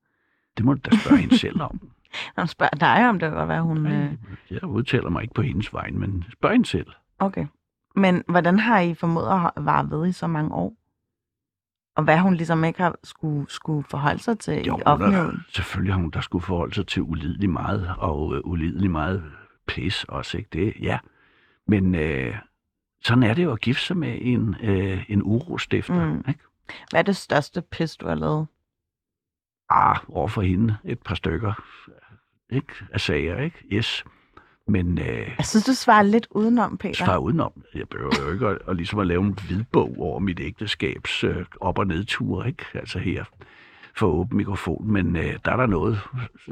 Det må du da spørge hende selv om. Hun spørger dig, om det godt være, hun... Øh... Jeg udtaler mig ikke på hendes vej, men spørg hende selv. Okay. Men hvordan har I formået at vare ved i så mange år? Og hvad hun ligesom ikke har skulle, skulle forholde sig til Jo, i offentligheden? selvfølgelig har hun der skulle forholde sig til ulidelig meget, og øh, ulidelig meget pis også, ikke det? Ja. Men øh, sådan er det jo at gifte sig med en, øh, en urostifter, Mm. ikke? Hvad er det største pis, du har lavet? Ah, over for hende et par stykker, ikke? Af sager, ikke? Yes. Men øh, Jeg synes, du svarer lidt udenom, Peter. svar udenom. Jeg behøver jo ikke at, at, ligesom at lave en hvidbog over mit ægteskabs øh, op- og nedture, ikke? Altså her for åben mikrofon. Men øh, der er der noget,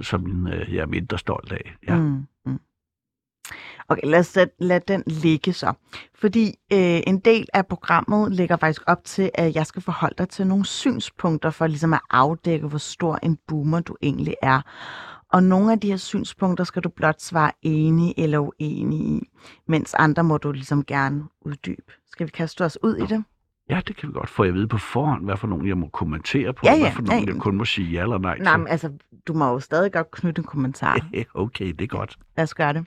som øh, jeg er mindre stolt af. Ja. Mm, mm. Okay, lad os lad, lad den ligge så. Fordi øh, en del af programmet lægger faktisk op til, at jeg skal forholde dig til nogle synspunkter for ligesom at afdække, hvor stor en boomer du egentlig er. Og nogle af de her synspunkter skal du blot svare enig eller uenig i, mens andre må du ligesom gerne uddybe. Skal vi kaste os ud i det? Ja, det kan vi godt få at vide på forhånd, hvad for nogen jeg må kommentere på, Ja, ja, hvad for nogen ja. jeg kun må sige ja eller nej Nej, men altså, du må jo stadig godt knytte en kommentar. til. okay, det er godt. Lad os gøre det.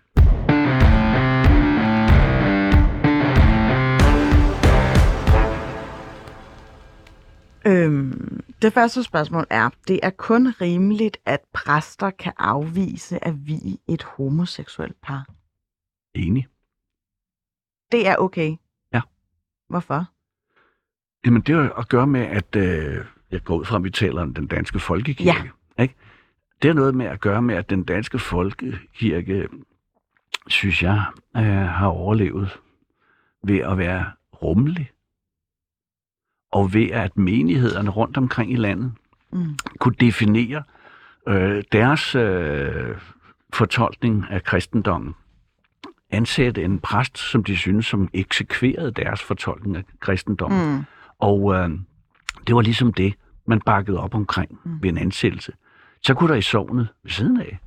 Øhm, det første spørgsmål er, det er kun rimeligt, at præster kan afvise at vie et homoseksuelt par. Enig. Det er okay. Ja. Hvorfor? Jamen, det har at gøre med, at øh, jeg går ud fra, at vi taler om den danske folkekirke. Ikke? Det har noget med at gøre med, at den danske folkekirke, synes jeg, øh, har overlevet ved at være rummelig. Og ved at menighederne rundt omkring i landet Mm. kunne definere øh, deres øh, fortolkning af kristendommen. Ansætte en præst, som de synes, som eksekverede deres fortolkning af kristendommen. Mm. Og øh, det var ligesom det, man bakkede op omkring Mm. ved en ansættelse. Så kunne der i sovnet ved siden af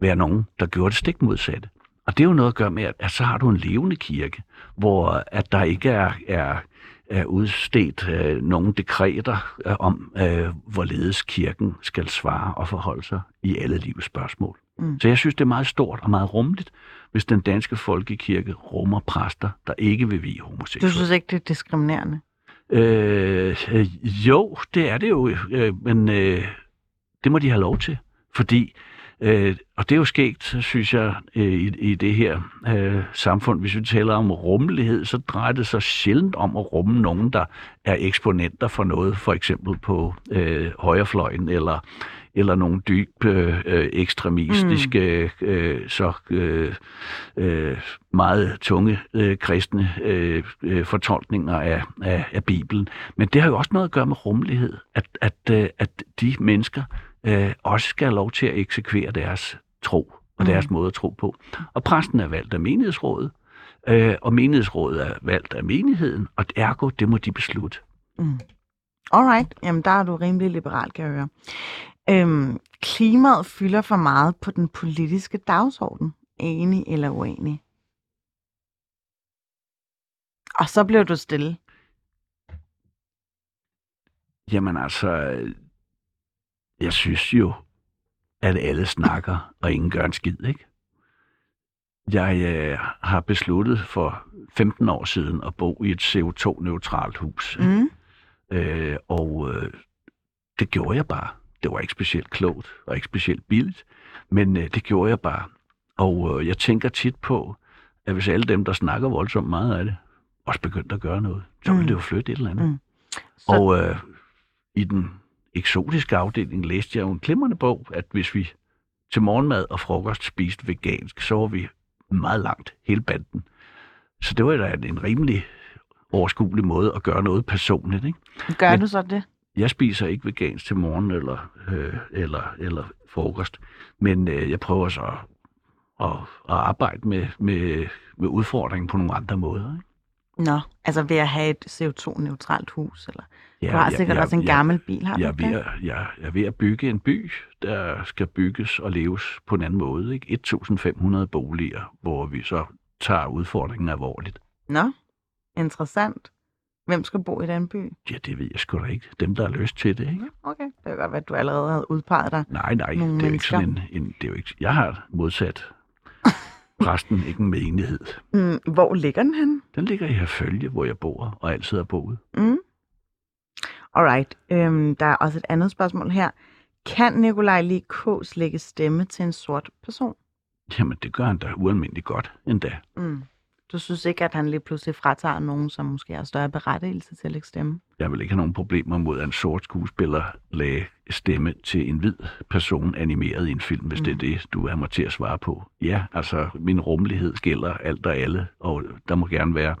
være nogen, der gjorde det stik modsatte. Og det er jo noget at gøre med, at, at så har du en levende kirke, hvor at der ikke er, er, er udstedt øh, nogen dekreter øh, om, øh, hvorledes kirken skal svare og forholde sig i alle livets spørgsmål. Mm. Så jeg synes, det er meget stort og meget rummeligt, hvis den danske folkekirke rummer præster, der ikke vil Du homoseksuelle. synes ikke, det er diskriminerende? Øh, øh, jo, det er det jo, øh, men øh, det må de have lov til, fordi Øh, og det er jo skægt, synes jeg, øh, i, i det her øh, samfund. Hvis vi taler om rummelighed, så drejer det sig sjældent om at rumme nogen, der er eksponenter for noget, for eksempel på øh, højrefløjen, eller eller nogle dyb øh, øh, ekstremistiske, mm. øh, så øh, øh, meget tunge øh, kristne øh, øh, fortolkninger af, af, af Bibelen. Men det har jo også noget at gøre med rummelighed, at, at, øh, at de mennesker øh, også skal have lov til at eksekvere deres tro og deres mm. måde at tro på. Og præsten er valgt af menighedsrådet, øh, og menighedsrådet er valgt af menigheden, og ergo, det må de beslutte. Mm. Alright, jamen der er du rimelig liberal, kan jeg høre. Øhm, klimaet fylder for meget på den politiske dagsorden. Enig eller uenig? Og så blev du stille. Jamen altså, jeg synes jo, at alle snakker, og ingen gør en skid, ikke? Jeg øh, har besluttet for 15 år siden at bo i et CO2-neutralt hus. Mm. Øh, og øh, det gjorde jeg bare. Det var ikke specielt klogt og ikke specielt billigt, men øh, det gjorde jeg bare. Og øh, jeg tænker tit på, at hvis alle dem, der snakker voldsomt meget af det, også begyndte at gøre noget, så ville Mm. det jo flytte et eller andet. Mm. Så, Og øh, i den eksotiske afdeling læste jeg jo en glimrende bog, at hvis vi til morgenmad og frokost spiste vegansk, så var vi meget langt hele banden. Så det var da en rimelig overskuelig måde at gøre noget personligt. Ikke? gør men- du så det? Jeg spiser ikke vegansk til morgen eller, øh, eller, eller frokost, men øh, jeg prøver så at, at, at arbejde med, med, med udfordringen på nogle andre måder. Ikke? Nå, altså ved at have et CO2-neutralt hus, eller Ja, du har jeg- sikkert jeg- også en jeg- gammel bil, har du Jeg er, ikke ved at, jeg, jeg er ved at bygge en by, der skal bygges og leves på en anden måde. Ikke? 1.500 boliger, hvor vi så tager udfordringen alvorligt. Nå, interessant. Hvem skal bo i den by? Ja, det ved jeg sgu da ikke. Dem, der har lyst til det. Ikke? Okay, det kan godt være, at du allerede havde udpeget dig. Nej, nej, det er jo ikke sådan en, mennesker. en... Det er jo ikke, jeg har modsat præsten ikke en menighed. Mm, hvor ligger den henne? Den ligger i Herfølge, hvor jeg bor og altid har boet. Mm. Alright, øhm, der er også et andet spørgsmål her. Kan Nikolaj lige K's lægge stemme til en sort person? Jamen, det gør han da ualmindeligt godt endda. Mm. Du synes ikke, at han lige pludselig fratager nogen, som måske har større berettigelse til at lægge stemme? Jeg vil ikke have nogen problemer mod, at en sort skuespiller lagde stemme til en hvid person animeret i en film, hvis mm. det er det, du er mig til at svare på. Ja, altså, min rummelighed gælder alt og alle, og der må gerne være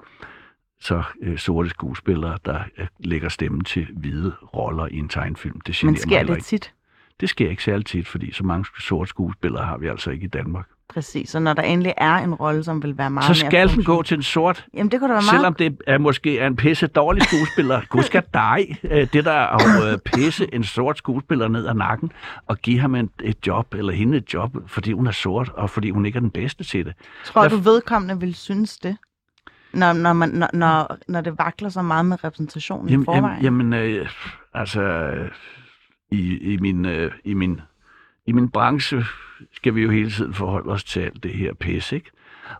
så øh, sorte skuespillere, der øh, lægger stemme til hvide roller i en tegnfilm. Det Men sker det tit? Det sker ikke særlig tit, fordi så mange sorte skuespillere har vi altså ikke i Danmark. Præcis, så når der endelig er en rolle, som vil være meget Så mere skal den funktionel- gå til en sort Jamen, det kunne da være meget... Selvom det er måske er en pisse dårlig skuespiller. Gud skal dig. øh, Det der at øh, pisse en sort skuespiller ned ad nakken og give ham en, et job, eller hende et job, fordi hun er sort, og fordi hun ikke er den bedste til det. Tror Hvad du, vedkommende vil synes det? Når, når, man, når, når, når det vakler så meget med repræsentationen i Jamen, forvejen? jamen, jamen øh, altså, øh, i, i, min, øh, i, min, i min branche skal vi jo hele tiden forholde os til alt det her pis, ikke?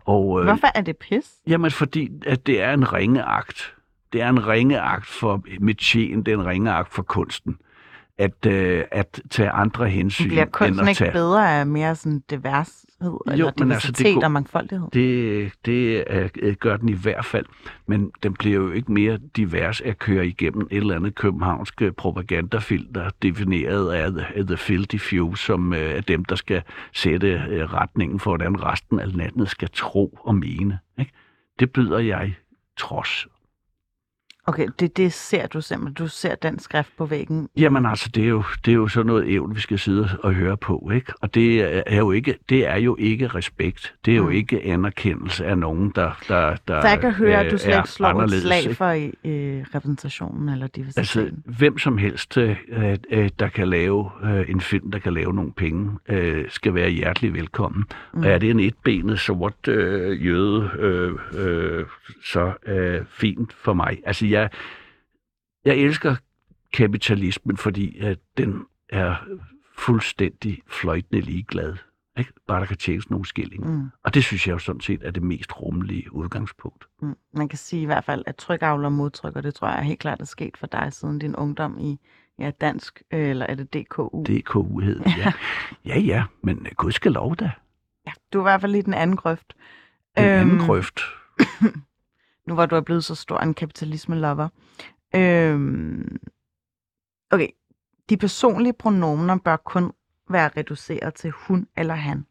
Og, øh, Hvorfor er det pis? Jamen, fordi at det er en ringeakt. Det er en ringeakt for metien, det er en ringeakt for kunsten. At, øh, at tage andre hensyn, Bliver end kunsten at ikke tage... bedre af mere sådan divershed, eller men altså, diversitet det kunne- og mangfoldighed? Det, det er, øh, gør den i hvert fald, men den bliver jo ikke mere divers at køre igennem et eller andet københavnsk øh, propagandafilter, defineret af The, af the Filthy Few, som øh, er dem, der skal sætte øh, retningen for, hvordan resten af landet skal tro og mene. Ikke? Det byder jeg trods Okay, det, det ser du simpelthen. Du ser den skrift på væggen. Jamen altså, det er jo, det er jo sådan noget evne, vi skal sidde og høre på, ikke? Og det er jo ikke, det er jo ikke respekt. Det er jo Mm. ikke anerkendelse af nogen, der, der, der jeg kan høre, at du øh, slet ikke slår et slag for øh, repræsentationen eller Altså, diversiteten. hvem som helst, øh, øh, der kan lave øh, en film, der kan lave nogle penge, øh, skal være hjertelig velkommen. Mm. Og er det en etbenet sort øh, jøde, øh, øh, så øh, fint for mig. Altså, jeg, jeg elsker kapitalismen, fordi at den er fuldstændig fløjtende ligeglad. Ikke? Bare der kan tjenes nogle skillinger. Mm. Og det synes jeg jo sådan set er det mest rummelige udgangspunkt. mm. Man kan sige i hvert fald, at trykavler og modtryk, og det tror jeg helt klart er sket for dig siden din ungdom i, Ja, dansk, eller er det DKU? DKU hed den, ja. ja, ja, men gud skal lov da. Ja, du er i hvert fald i den anden grøft. Den anden Øhm, grøft. Nu hvor du er blevet så stor en kapitalisme-lover. Øhm, okay, de personlige pronomener bør kun være reduceret til hun eller han.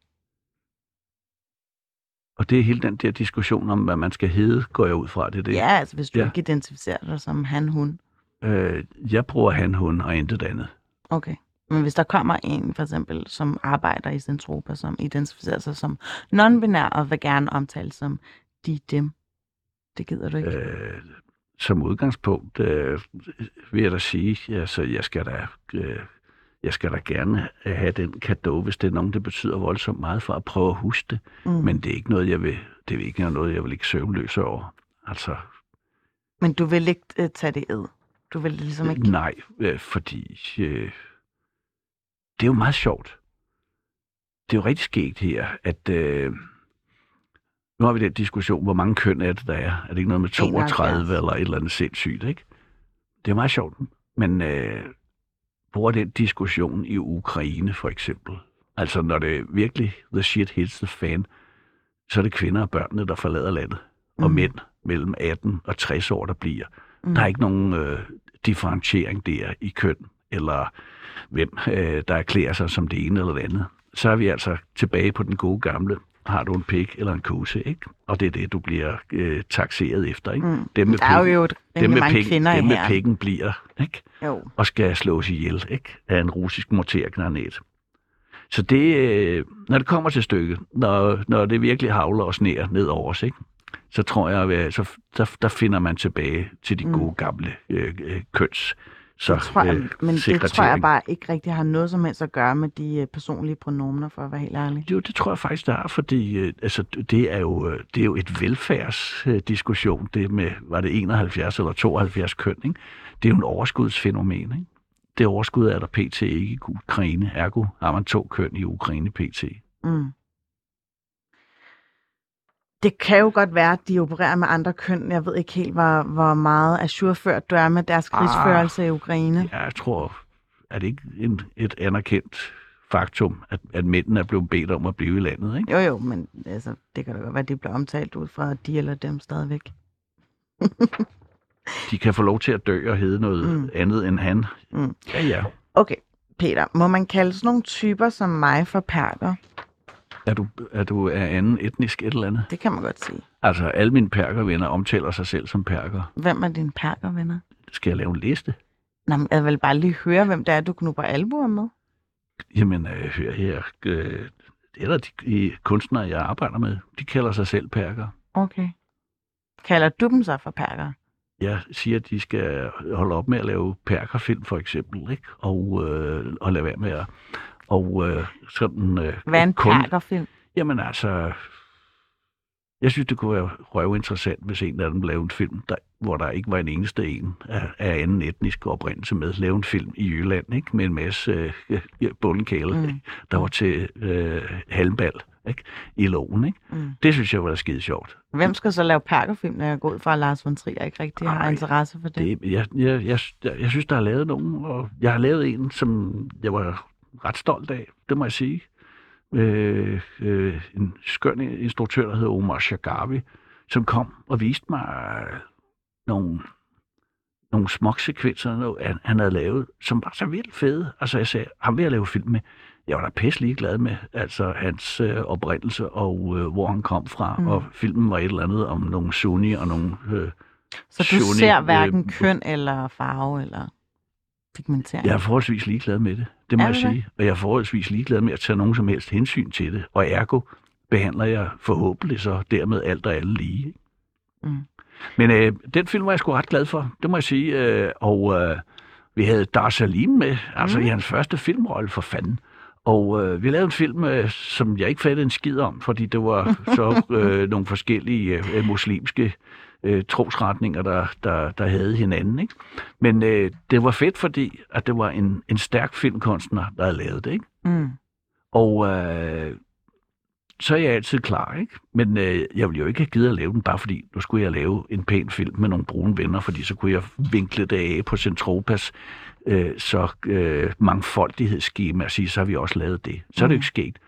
Og det er hele den der diskussion om, hvad man skal hedde, går jeg ud fra. Det det. Ja, altså hvis du ja. ikke identificerer dig som han, hun. Øh, jeg bruger han, hun og intet andet. Okay. Men hvis der kommer en, for eksempel, som arbejder i Centropa, som identificerer sig som non-binær og vil gerne omtale som de, dem, det gider du ikke. Øh, som udgangspunkt øh, vil jeg da sige, altså, jeg skal da, øh, jeg skal da gerne have den kado, hvis det er nogen, der betyder voldsomt meget for at prøve at huske det. mm. Men det er ikke noget, jeg vil, det er ikke noget, jeg vil ikke søvnløs over. Altså, Men du vil ikke uh, tage det ed. Du vil ligesom ikke... nej, øh, fordi øh, det er jo meget sjovt. Det er jo rigtig skægt her, at øh, nu har vi den diskussion, hvor mange køn er det, der er. Er det ikke noget med 32 71. eller et eller andet sindssygt, ikke? Det er meget sjovt. Men øh, bruger den diskussion i Ukraine for eksempel. Altså når det virkelig, the shit hits the fan, så er det kvinder og børnene, der forlader landet. Mm. Og mænd mellem 18 og 60 år, der bliver. Mm. Der er ikke nogen øh, differentiering der i køn, eller hvem øh, der erklærer sig som det ene eller det andet. Så er vi altså tilbage på den gode gamle, har du en pik eller en kose, ikke? Og det er det, du bliver øh, taxeret efter, ikke? Mm. Dem med Der er jo, pikken- et rimelig mange pikken, kvinder dem med her. pikken bliver, ikke? Jo. og skal slås ihjel ikke? af en russisk mortergranat. Så det, øh, når det kommer til stykket, når, når det virkelig havler og sneer ned over os, ikke? så tror jeg, at så, der, der finder man tilbage til de Mm. gode gamle øh, øh, køns. Så, Det tror jeg, øh, men det tror jeg bare ikke rigtig har noget som helst at gøre med de øh, personlige pronomener, for at være helt ærlig. Jo, det tror jeg faktisk, der er, fordi øh, altså, det, er jo, øh, det er jo et velfærdsdiskussion, det med, var det 71 eller 72 køn, ikke? Det er jo en overskudsfænomen, ikke? Det overskud er der pt. ikke i Ukraine, ergo har man to køn i Ukraine pt. Mm. Det kan jo godt være, at de opererer med andre køn. Jeg ved ikke helt, hvor, hvor meget ajourført du er med deres Ah. krigsførelse i Ukraine. Ja, jeg tror, er det ikke en, et anerkendt faktum, at, at mændene er blevet bedt om at blive i landet, ikke? Jo, jo, men altså, det kan da godt være, at det bliver omtalt ud fra de eller dem stadigvæk. De kan få lov til at dø og hedde noget Mm. mm. andet end han. Mm. Ja, ja. Okay, Peter, må man kalde sådan nogle typer som mig for perker? Er du, er du af anden etnisk et eller andet? Det kan man godt sige. Altså, alle mine perkervenner omtaler sig selv som perker. Hvem er dine perkervenner? Skal jeg lave en liste? Nå, men jeg vil bare lige høre, hvem det er, du knupper albuer med. Jamen, øh, hør her. Øh, det er der de, de kunstnere, jeg arbejder med. De kalder sig selv perker. Okay. Kalder du dem så for perker? Jeg siger, at de skal holde op med at lave perkerfilm, for eksempel, ikke? Og, øh, og lade være med at... Og øh, sådan... Øh, Hvad en kun- perkerfilm? Jamen altså... Jeg synes, det kunne være røvinteressant, hvis en af dem lavede en film, der, hvor der ikke var en eneste en af, af anden etnisk oprindelse med. Lave en film i Jylland, ikke? Med en masse øh, bundekæle, Mm. der var til øh, halmbal, ikke? I loven, ikke? Mm. Det synes jeg var skide sjovt. Hvem skal så lave perkerfilm, når jeg går ud fra, at Lars von Trier ikke rigtig har Ej, interesse for det? Det, jeg, jeg, jeg, jeg, jeg synes, der er lavet nogen, og jeg har lavet en, som jeg var ret stolt af, det må jeg sige. Øh, øh, en skøn instruktør, der hedder Omar Shagavi, som kom og viste mig nogle, nogle smoksekvenser, noget, han, han havde lavet, som var så vildt fede. Altså jeg sagde, ham vil jeg lave film med. Jeg var da pisse glad med altså hans øh, oprindelse og øh, hvor han kom fra. Mm. Og filmen var et eller andet om nogle sunni og nogle øh, Så du Sunni, ser hverken øh, køn eller farve eller pigmentering? Jeg er forholdsvis ligeglad med det, det må Er jeg det? sige. Og jeg er forholdsvis ligeglad med at tage nogen som helst hensyn til det. Og ergo behandler jeg forhåbentlig så dermed alt og alle lige. Mm. Men øh, den film var jeg sgu ret glad for, det må jeg sige. Øh, og øh, vi havde Dar Salim med, altså Mm. i hans første filmrolle for fanden. Og øh, vi lavede en film, øh, som jeg ikke fattede en skid om, fordi det var så øh, nogle forskellige øh, muslimske øh, trosretninger, der, der, der havde hinanden. Ikke? Men øh, det var fedt, fordi at det var en, en stærk filmkunstner, der havde lavet det. Ikke? Mm. Og øh, så er jeg altid klar, ikke? Men øh, jeg ville jo ikke have givet at lave den, bare fordi nu skulle jeg lave en pæn film med nogle brune venner, fordi så kunne jeg vinkle det af på Centropas øh, så øh, mangfoldighedsskema og sige, så har vi også lavet det. Så er det Mm. ikke sket.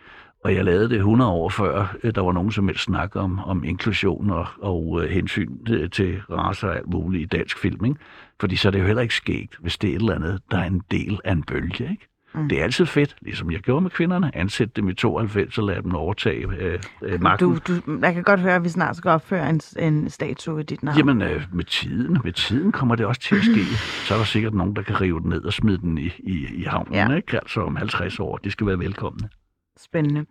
Og jeg lavede det 100 år før, øh, der var nogen som helst snak om, om inklusion og, og øh, hensyn til, til racer og alt muligt i dansk film. Ikke? Fordi så er det jo heller ikke sket, hvis det er et eller andet, der er en del af en bølge. Ikke? Mm. Det er altid fedt, ligesom jeg gjorde med kvinderne. Ansætte dem i 92 og lade dem overtage øh, øh, magten. Du, du, jeg kan godt høre, at vi snart skal opføre en, en statue i dit navn. Jamen, øh, med tiden, med tiden kommer det også til at ske. Så er der sikkert nogen, der kan rive den ned og smide den i, i, i havnen, Ja. ikke? Altså om 50 år. De skal være velkomne. Spændende.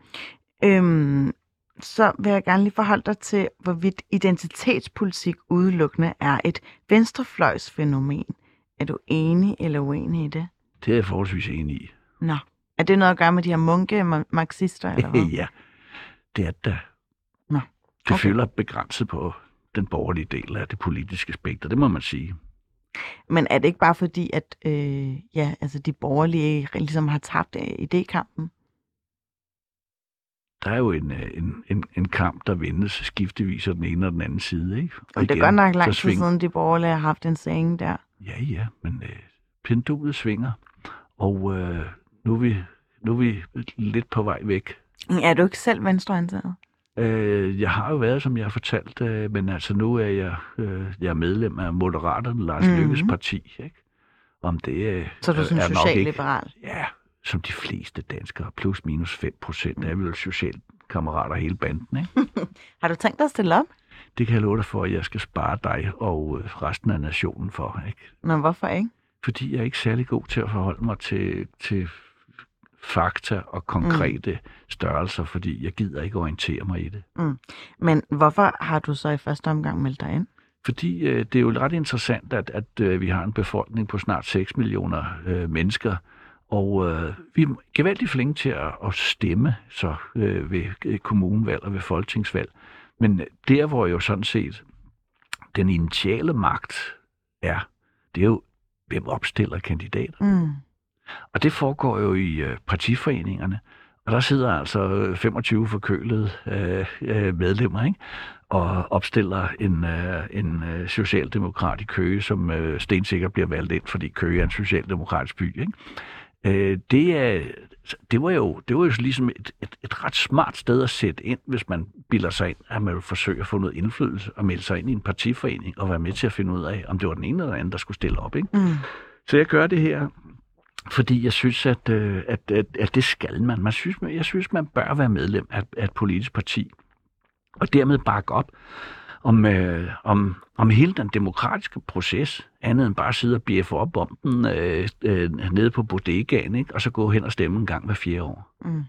Øhm, så vil jeg gerne lige forholde dig til, hvorvidt identitetspolitik udelukkende er et venstrefløjsfænomen. Er du enig eller uenig i det? Det er jeg forholdsvis enig i. Nå. Er det noget at gøre med de her munke ma- marxister, eller hvad? ja, det er det. Nå, Det okay. okay. føler begrænset på den borgerlige del af det politiske spekter, det må man sige. Men er det ikke bare fordi, at øh, ja, altså de borgerlige ligesom har tabt idékampen? Der er jo en, øh, en, en, en kamp, der vendes skiftevis af den ene og den anden side. Ikke? Og det er godt nok lang tid siden, de borgerlige har haft en saying der. Ja, ja, men øh, pendulet svinger, og øh, nu, er vi, nu er vi lidt på vej væk. Er du ikke selv venstreorienteret? Øh, jeg har jo været, som jeg har fortalt, øh, men altså nu er jeg, øh, jeg er medlem af Moderaterne, Lars Mhm. mm-hmm. Lykkes parti. Ikke? Om det øh, Så er du sådan er socialliberal? Ikke, ja, som de fleste danskere, plus minus 5 procent, mm. er vel socialkammerater hele banden. Ikke? Har du tænkt dig at stille op? Det kan jeg love dig for, at jeg skal spare dig og øh, resten af nationen for. Ikke? Nå, hvorfor ikke? Fordi jeg er ikke særlig god til at forholde mig til, til fakta og konkrete mm. størrelser, fordi jeg gider ikke orientere mig i det. Men hvorfor har du så i første omgang meldt dig ind? Fordi øh, det er jo ret interessant, at, at øh, vi har en befolkning på snart 6 millioner øh, mennesker, og øh, vi er gevaldigt flinke til at, at stemme så øh, ved øh, kommunevalg og ved folketingsvalg. Men øh, der, hvor jo sådan set den initiale magt er, det er jo, hvem opstiller kandidater. Mm. Og det foregår jo i øh, partiforeningerne. Og der sidder altså øh, 25 forkølede øh, øh, medlemmer, ikke? og opstiller en, øh, en øh, socialdemokrat i Køge, som øh, stensikkert bliver valgt ind, fordi Køge er en socialdemokratisk by. Ikke? Øh, det, er, det, var jo, det var jo ligesom et, et, et ret smart sted at sætte ind, hvis man bilder sig ind, at man vil forsøge at få noget indflydelse og melde sig ind i en partiforening og være med til at finde ud af, om det var den ene eller den anden, der skulle stille op. Ikke? Mm. Så jeg gør det her, fordi jeg synes, at, øh, at, at, at det skal man. man synes, jeg synes, man bør være medlem af, af et politisk parti, og dermed bakke op om, øh, om, om hele den demokratiske proces, andet end bare at sidde og bjeffe op om den øh, øh, nede på bodegaen, ikke? og så gå hen og stemme en gang hver fjerde år. Mm.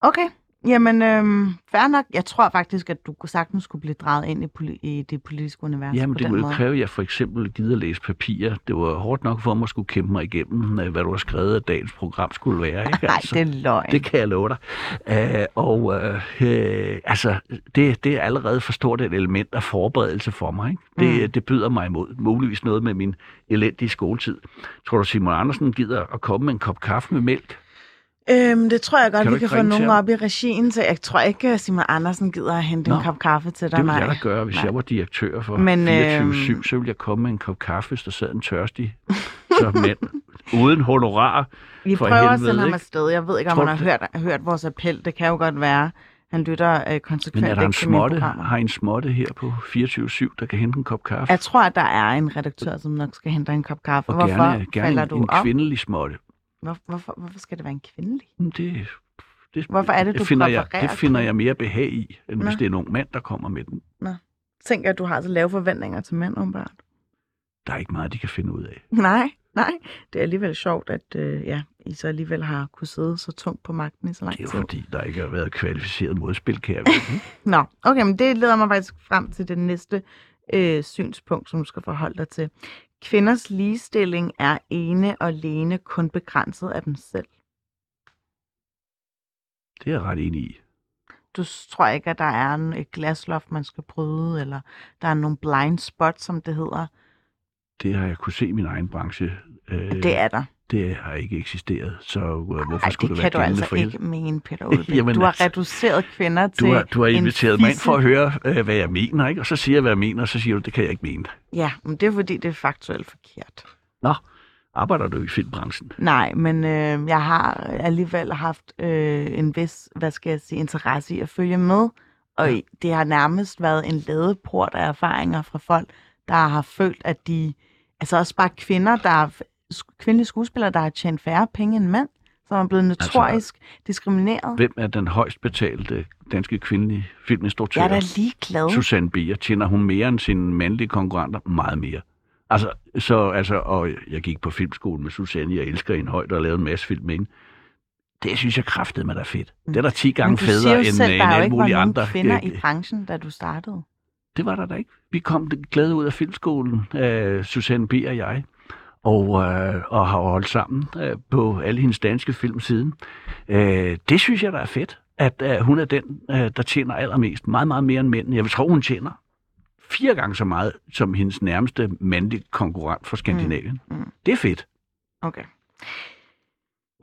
Okay, jamen øhm, fair nok. Jeg tror faktisk, at du sagtens skulle blive draget ind i, poli- i det politiske univers Jamen, på det den ville måde. kræve, at jeg for eksempel gider at læse papirer. Det var hårdt nok for mig at skulle kæmpe mig igennem, øh, hvad du har skrevet, at dagens program skulle være. Ikke? Nej, det er løgn. Det kan jeg love dig. Uh, og uh, uh, altså, det, det er allerede for stort et element af forberedelse for mig. Ikke? Det, mm. det byder mig imod. Muligvis noget med min elendige skoletid. Tror du, Simon Andersen gider at komme med en kop kaffe med mælk? Øhm, det tror jeg godt, Kan vi kan få nogen op i regien til. Jeg tror ikke, at Simon Andersen gider at hente en Nå, kop kaffe til dig. Det ville nej. jeg da gøre, hvis Nej. jeg var direktør for Men, 24-7. øhm, Så ville jeg komme med en kop kaffe, hvis der sad en tørstig så mænd. Uden honorar. Vi for prøver at helvede, sende ham afsted. Jeg ved ikke, om Tror han har hørt, hørt vores appel. Det kan jo godt være. Han lytter øh, konsekvent Men er der en småtte, har I en småtte her på 24-7, der kan hente en kop kaffe? Jeg tror, at der er en redaktør, som nok skal hente en kop kaffe. og Hvorfor gerne, gerne falder en, du en op? kvindelig småtte. Hvor, hvorfor, hvorfor skal det være en kvindelig? Det, det, Hvorfor er det, du finder jeg, Det finder jeg mere behag i, end Nå. hvis det er en ung mand, der kommer med den. Tænker, at du har så lave forventninger til mænd, åbenbart. Der er ikke meget, de kan finde ud af. Nej, nej. Det er alligevel sjovt, at øh, ja, I så alligevel har kunne sidde så tungt på magten i så lang Det er tid. jo fordi, der ikke har været kvalificeret modspil, kan jeg. Nå, okay, men det leder mig faktisk frem til det næste øh, synspunkt, som du skal forholde dig til. Kvinders ligestilling er ene og alene kun begrænset af dem selv. Det er jeg ret enig i. Du tror ikke, at der er en, et glasloft, man skal bryde, eller der er nogle blind spots, som det hedder. Det har jeg kunne se i min egen branche. Øh, Det er der. Det har ikke eksisteret, så øh, hvorfor Ej, skulle det det, kan du være gældende altså for ikke mene, Peter. Jamen du har altså, reduceret kvinder til Du har, du har inviteret mig ind for at høre, øh, hvad jeg mener, ikke? og så siger jeg, hvad jeg mener, og så siger du, det kan jeg ikke mene. Ja, men det er fordi, det er faktuelt forkert. Nå, arbejder du i filmbranchen? Nej, men øh, jeg har alligevel haft øh, en vis, hvad skal jeg sige, interesse i at følge med. Og Ja. det har nærmest været en ladeport af erfaringer fra folk, der har følt, at de... Altså også bare kvinder, der er, kvindelige skuespillere, der har tjent færre penge end mænd, som er blevet notorisk altså, diskrimineret. Hvem er den højst betalte danske kvindelige filminstruktør? Jeg er da ligeglad. Susanne Bier. Tjener hun mere end sine mandlige konkurrenter? Meget mere. Altså, så, altså, og jeg gik på filmskolen med Susanne, jeg elsker hende højt og lavet en masse film med hende. Det synes jeg kraftede med der fedt. Det er der 10 gange federe end, selv, end er jo alle mulige andre. kvinder Øh, i branchen, da du startede. Det var der da ikke. Vi kom glade ud af filmskolen, øh, Susanne B. og jeg, og, øh, og har holdt sammen øh, på alle hendes danske film siden. Øh, det synes jeg, der er fedt, at øh, hun er den, øh, der tjener allermest. Meget, meget mere end mænd. Jeg vil tro, hun tjener fire gange så meget som hendes nærmeste mandlige konkurrent fra Skandinavien. Mm, mm. Det er fedt. Okay.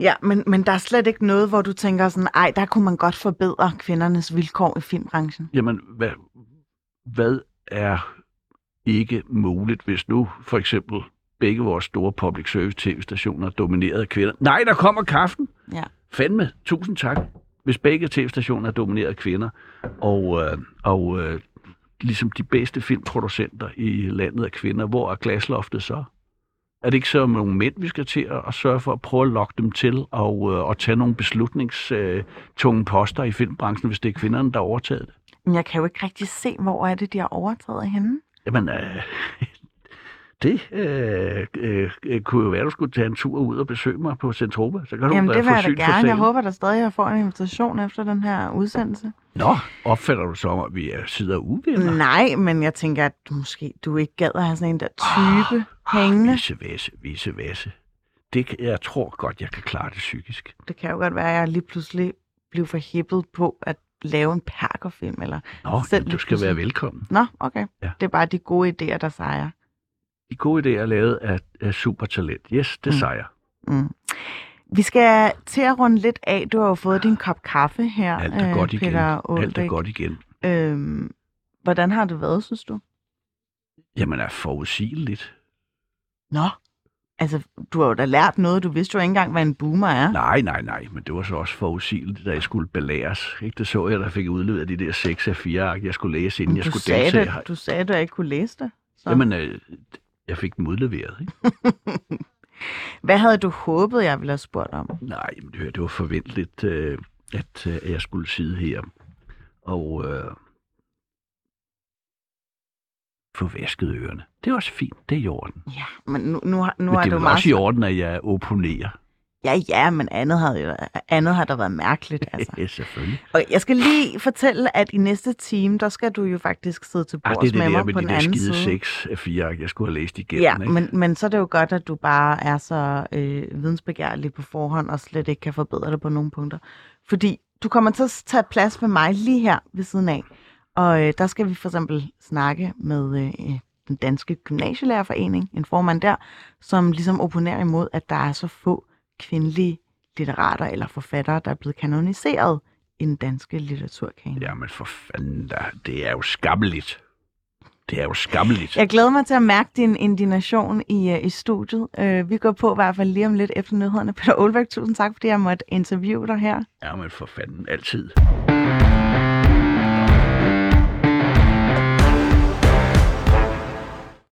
Ja, men, men der er slet ikke noget, hvor du tænker sådan, ej, der kunne man godt forbedre kvindernes vilkår i filmbranchen. Jamen, hvad, hvad er ikke muligt, hvis nu for eksempel begge vores store public service tv-stationer er domineret af kvinder? Nej, der kommer kaffen! Ja. Fandme, tusind tak. Hvis begge tv-stationer er domineret af kvinder, og, øh, og øh, ligesom de bedste filmproducenter i landet er kvinder, hvor er glasloftet så? Er det ikke så nogle mænd, vi skal til at, at sørge for at prøve at lokke dem til og, øh, og tage nogle beslutningstunge poster i filmbranchen, hvis det er kvinderne, der har overtaget det? Men jeg kan jo ikke rigtig se, hvor er det, de har overtaget henne. Jamen, øh, det øh, øh, øh, kunne jo være, at du skulle tage en tur ud og besøge mig på Centropa. Så kan du Jamen, da det få vil jeg da gerne. Jeg håber der stadig, at jeg får en invitation efter den her udsendelse. Nå, opfatter du som, at vi er sidder uvenner? Nej, men jeg tænker, at du måske du ikke gad at have sådan en der type hængende. Visse væse, visse væse. Det, jeg tror godt, jeg kan klare det psykisk. Det kan jo godt være, at jeg lige pludselig blev for hippet på at lave en perkerfilm. Eller... Nå, Selv jamen, du skal pludselig. være velkommen. Nå, okay. Ja. Det er bare de gode idéer, der sejrer. De gode idéer er lavet af, af supertalent. Yes, det Mm. sejrer. Mm. Vi skal til at runde lidt af. Du har jo fået din kop kaffe her, Alt er godt igen. Peter Alt er godt igen. Øhm, hvordan har det været, synes du? Jamen, er forudsigeligt. Nå, altså, du har jo da lært noget. Du vidste jo ikke engang, hvad en boomer er. Nej, nej, nej, men det var så også forudsigeligt, da jeg skulle belæres. Ikke? Det så jeg, der fik udleveret de der 6 af 4 ark, jeg skulle læse, inden Men jeg skulle sagde deltage. det, du sagde, at du ikke kunne læse det. Så. Jamen, øh, jeg fik dem udleveret. Ikke? Hvad havde du håbet, jeg ville have spurgt om? Nej, men det, var forventeligt, øh, at, øh, at jeg skulle sidde her og øh, få vasket ørerne. Det er også fint, det er i orden. Ja, men nu, nu, har- nu Men er det du er meget... også i orden, at jeg opponerer. Ja, ja, men andet havde, jo, andet har da været mærkeligt, altså. Ja, selvfølgelig. Og jeg skal lige fortælle, at i næste time, der skal du jo faktisk sidde til Ach, bords det er det med der mig med på de den der anden skide side. 6 af 4 ark, jeg skulle have læst igennem. Ja, ikke? men, men så er det jo godt, at du bare er så øh, vidensbegærlig på forhånd, og slet ikke kan forbedre det på nogle punkter. Fordi du kommer til at tage plads med mig lige her ved siden af. Og øh, der skal vi for eksempel snakke med øh, den danske gymnasielærerforening, en formand der, som ligesom opponerer imod, at der er så få kvindelige litterater eller forfattere, der er blevet kanoniseret i den danske litteraturkanon. Jamen for fanden da, det er jo skammeligt. Det er jo skammeligt. Jeg glæder mig til at mærke din indignation i, uh, i studiet. Uh, vi går på i hvert fald lige om lidt efter nyhederne. Peter Olbæk, tusind tak, fordi jeg måtte interviewe dig her. Ja, men for fanden altid.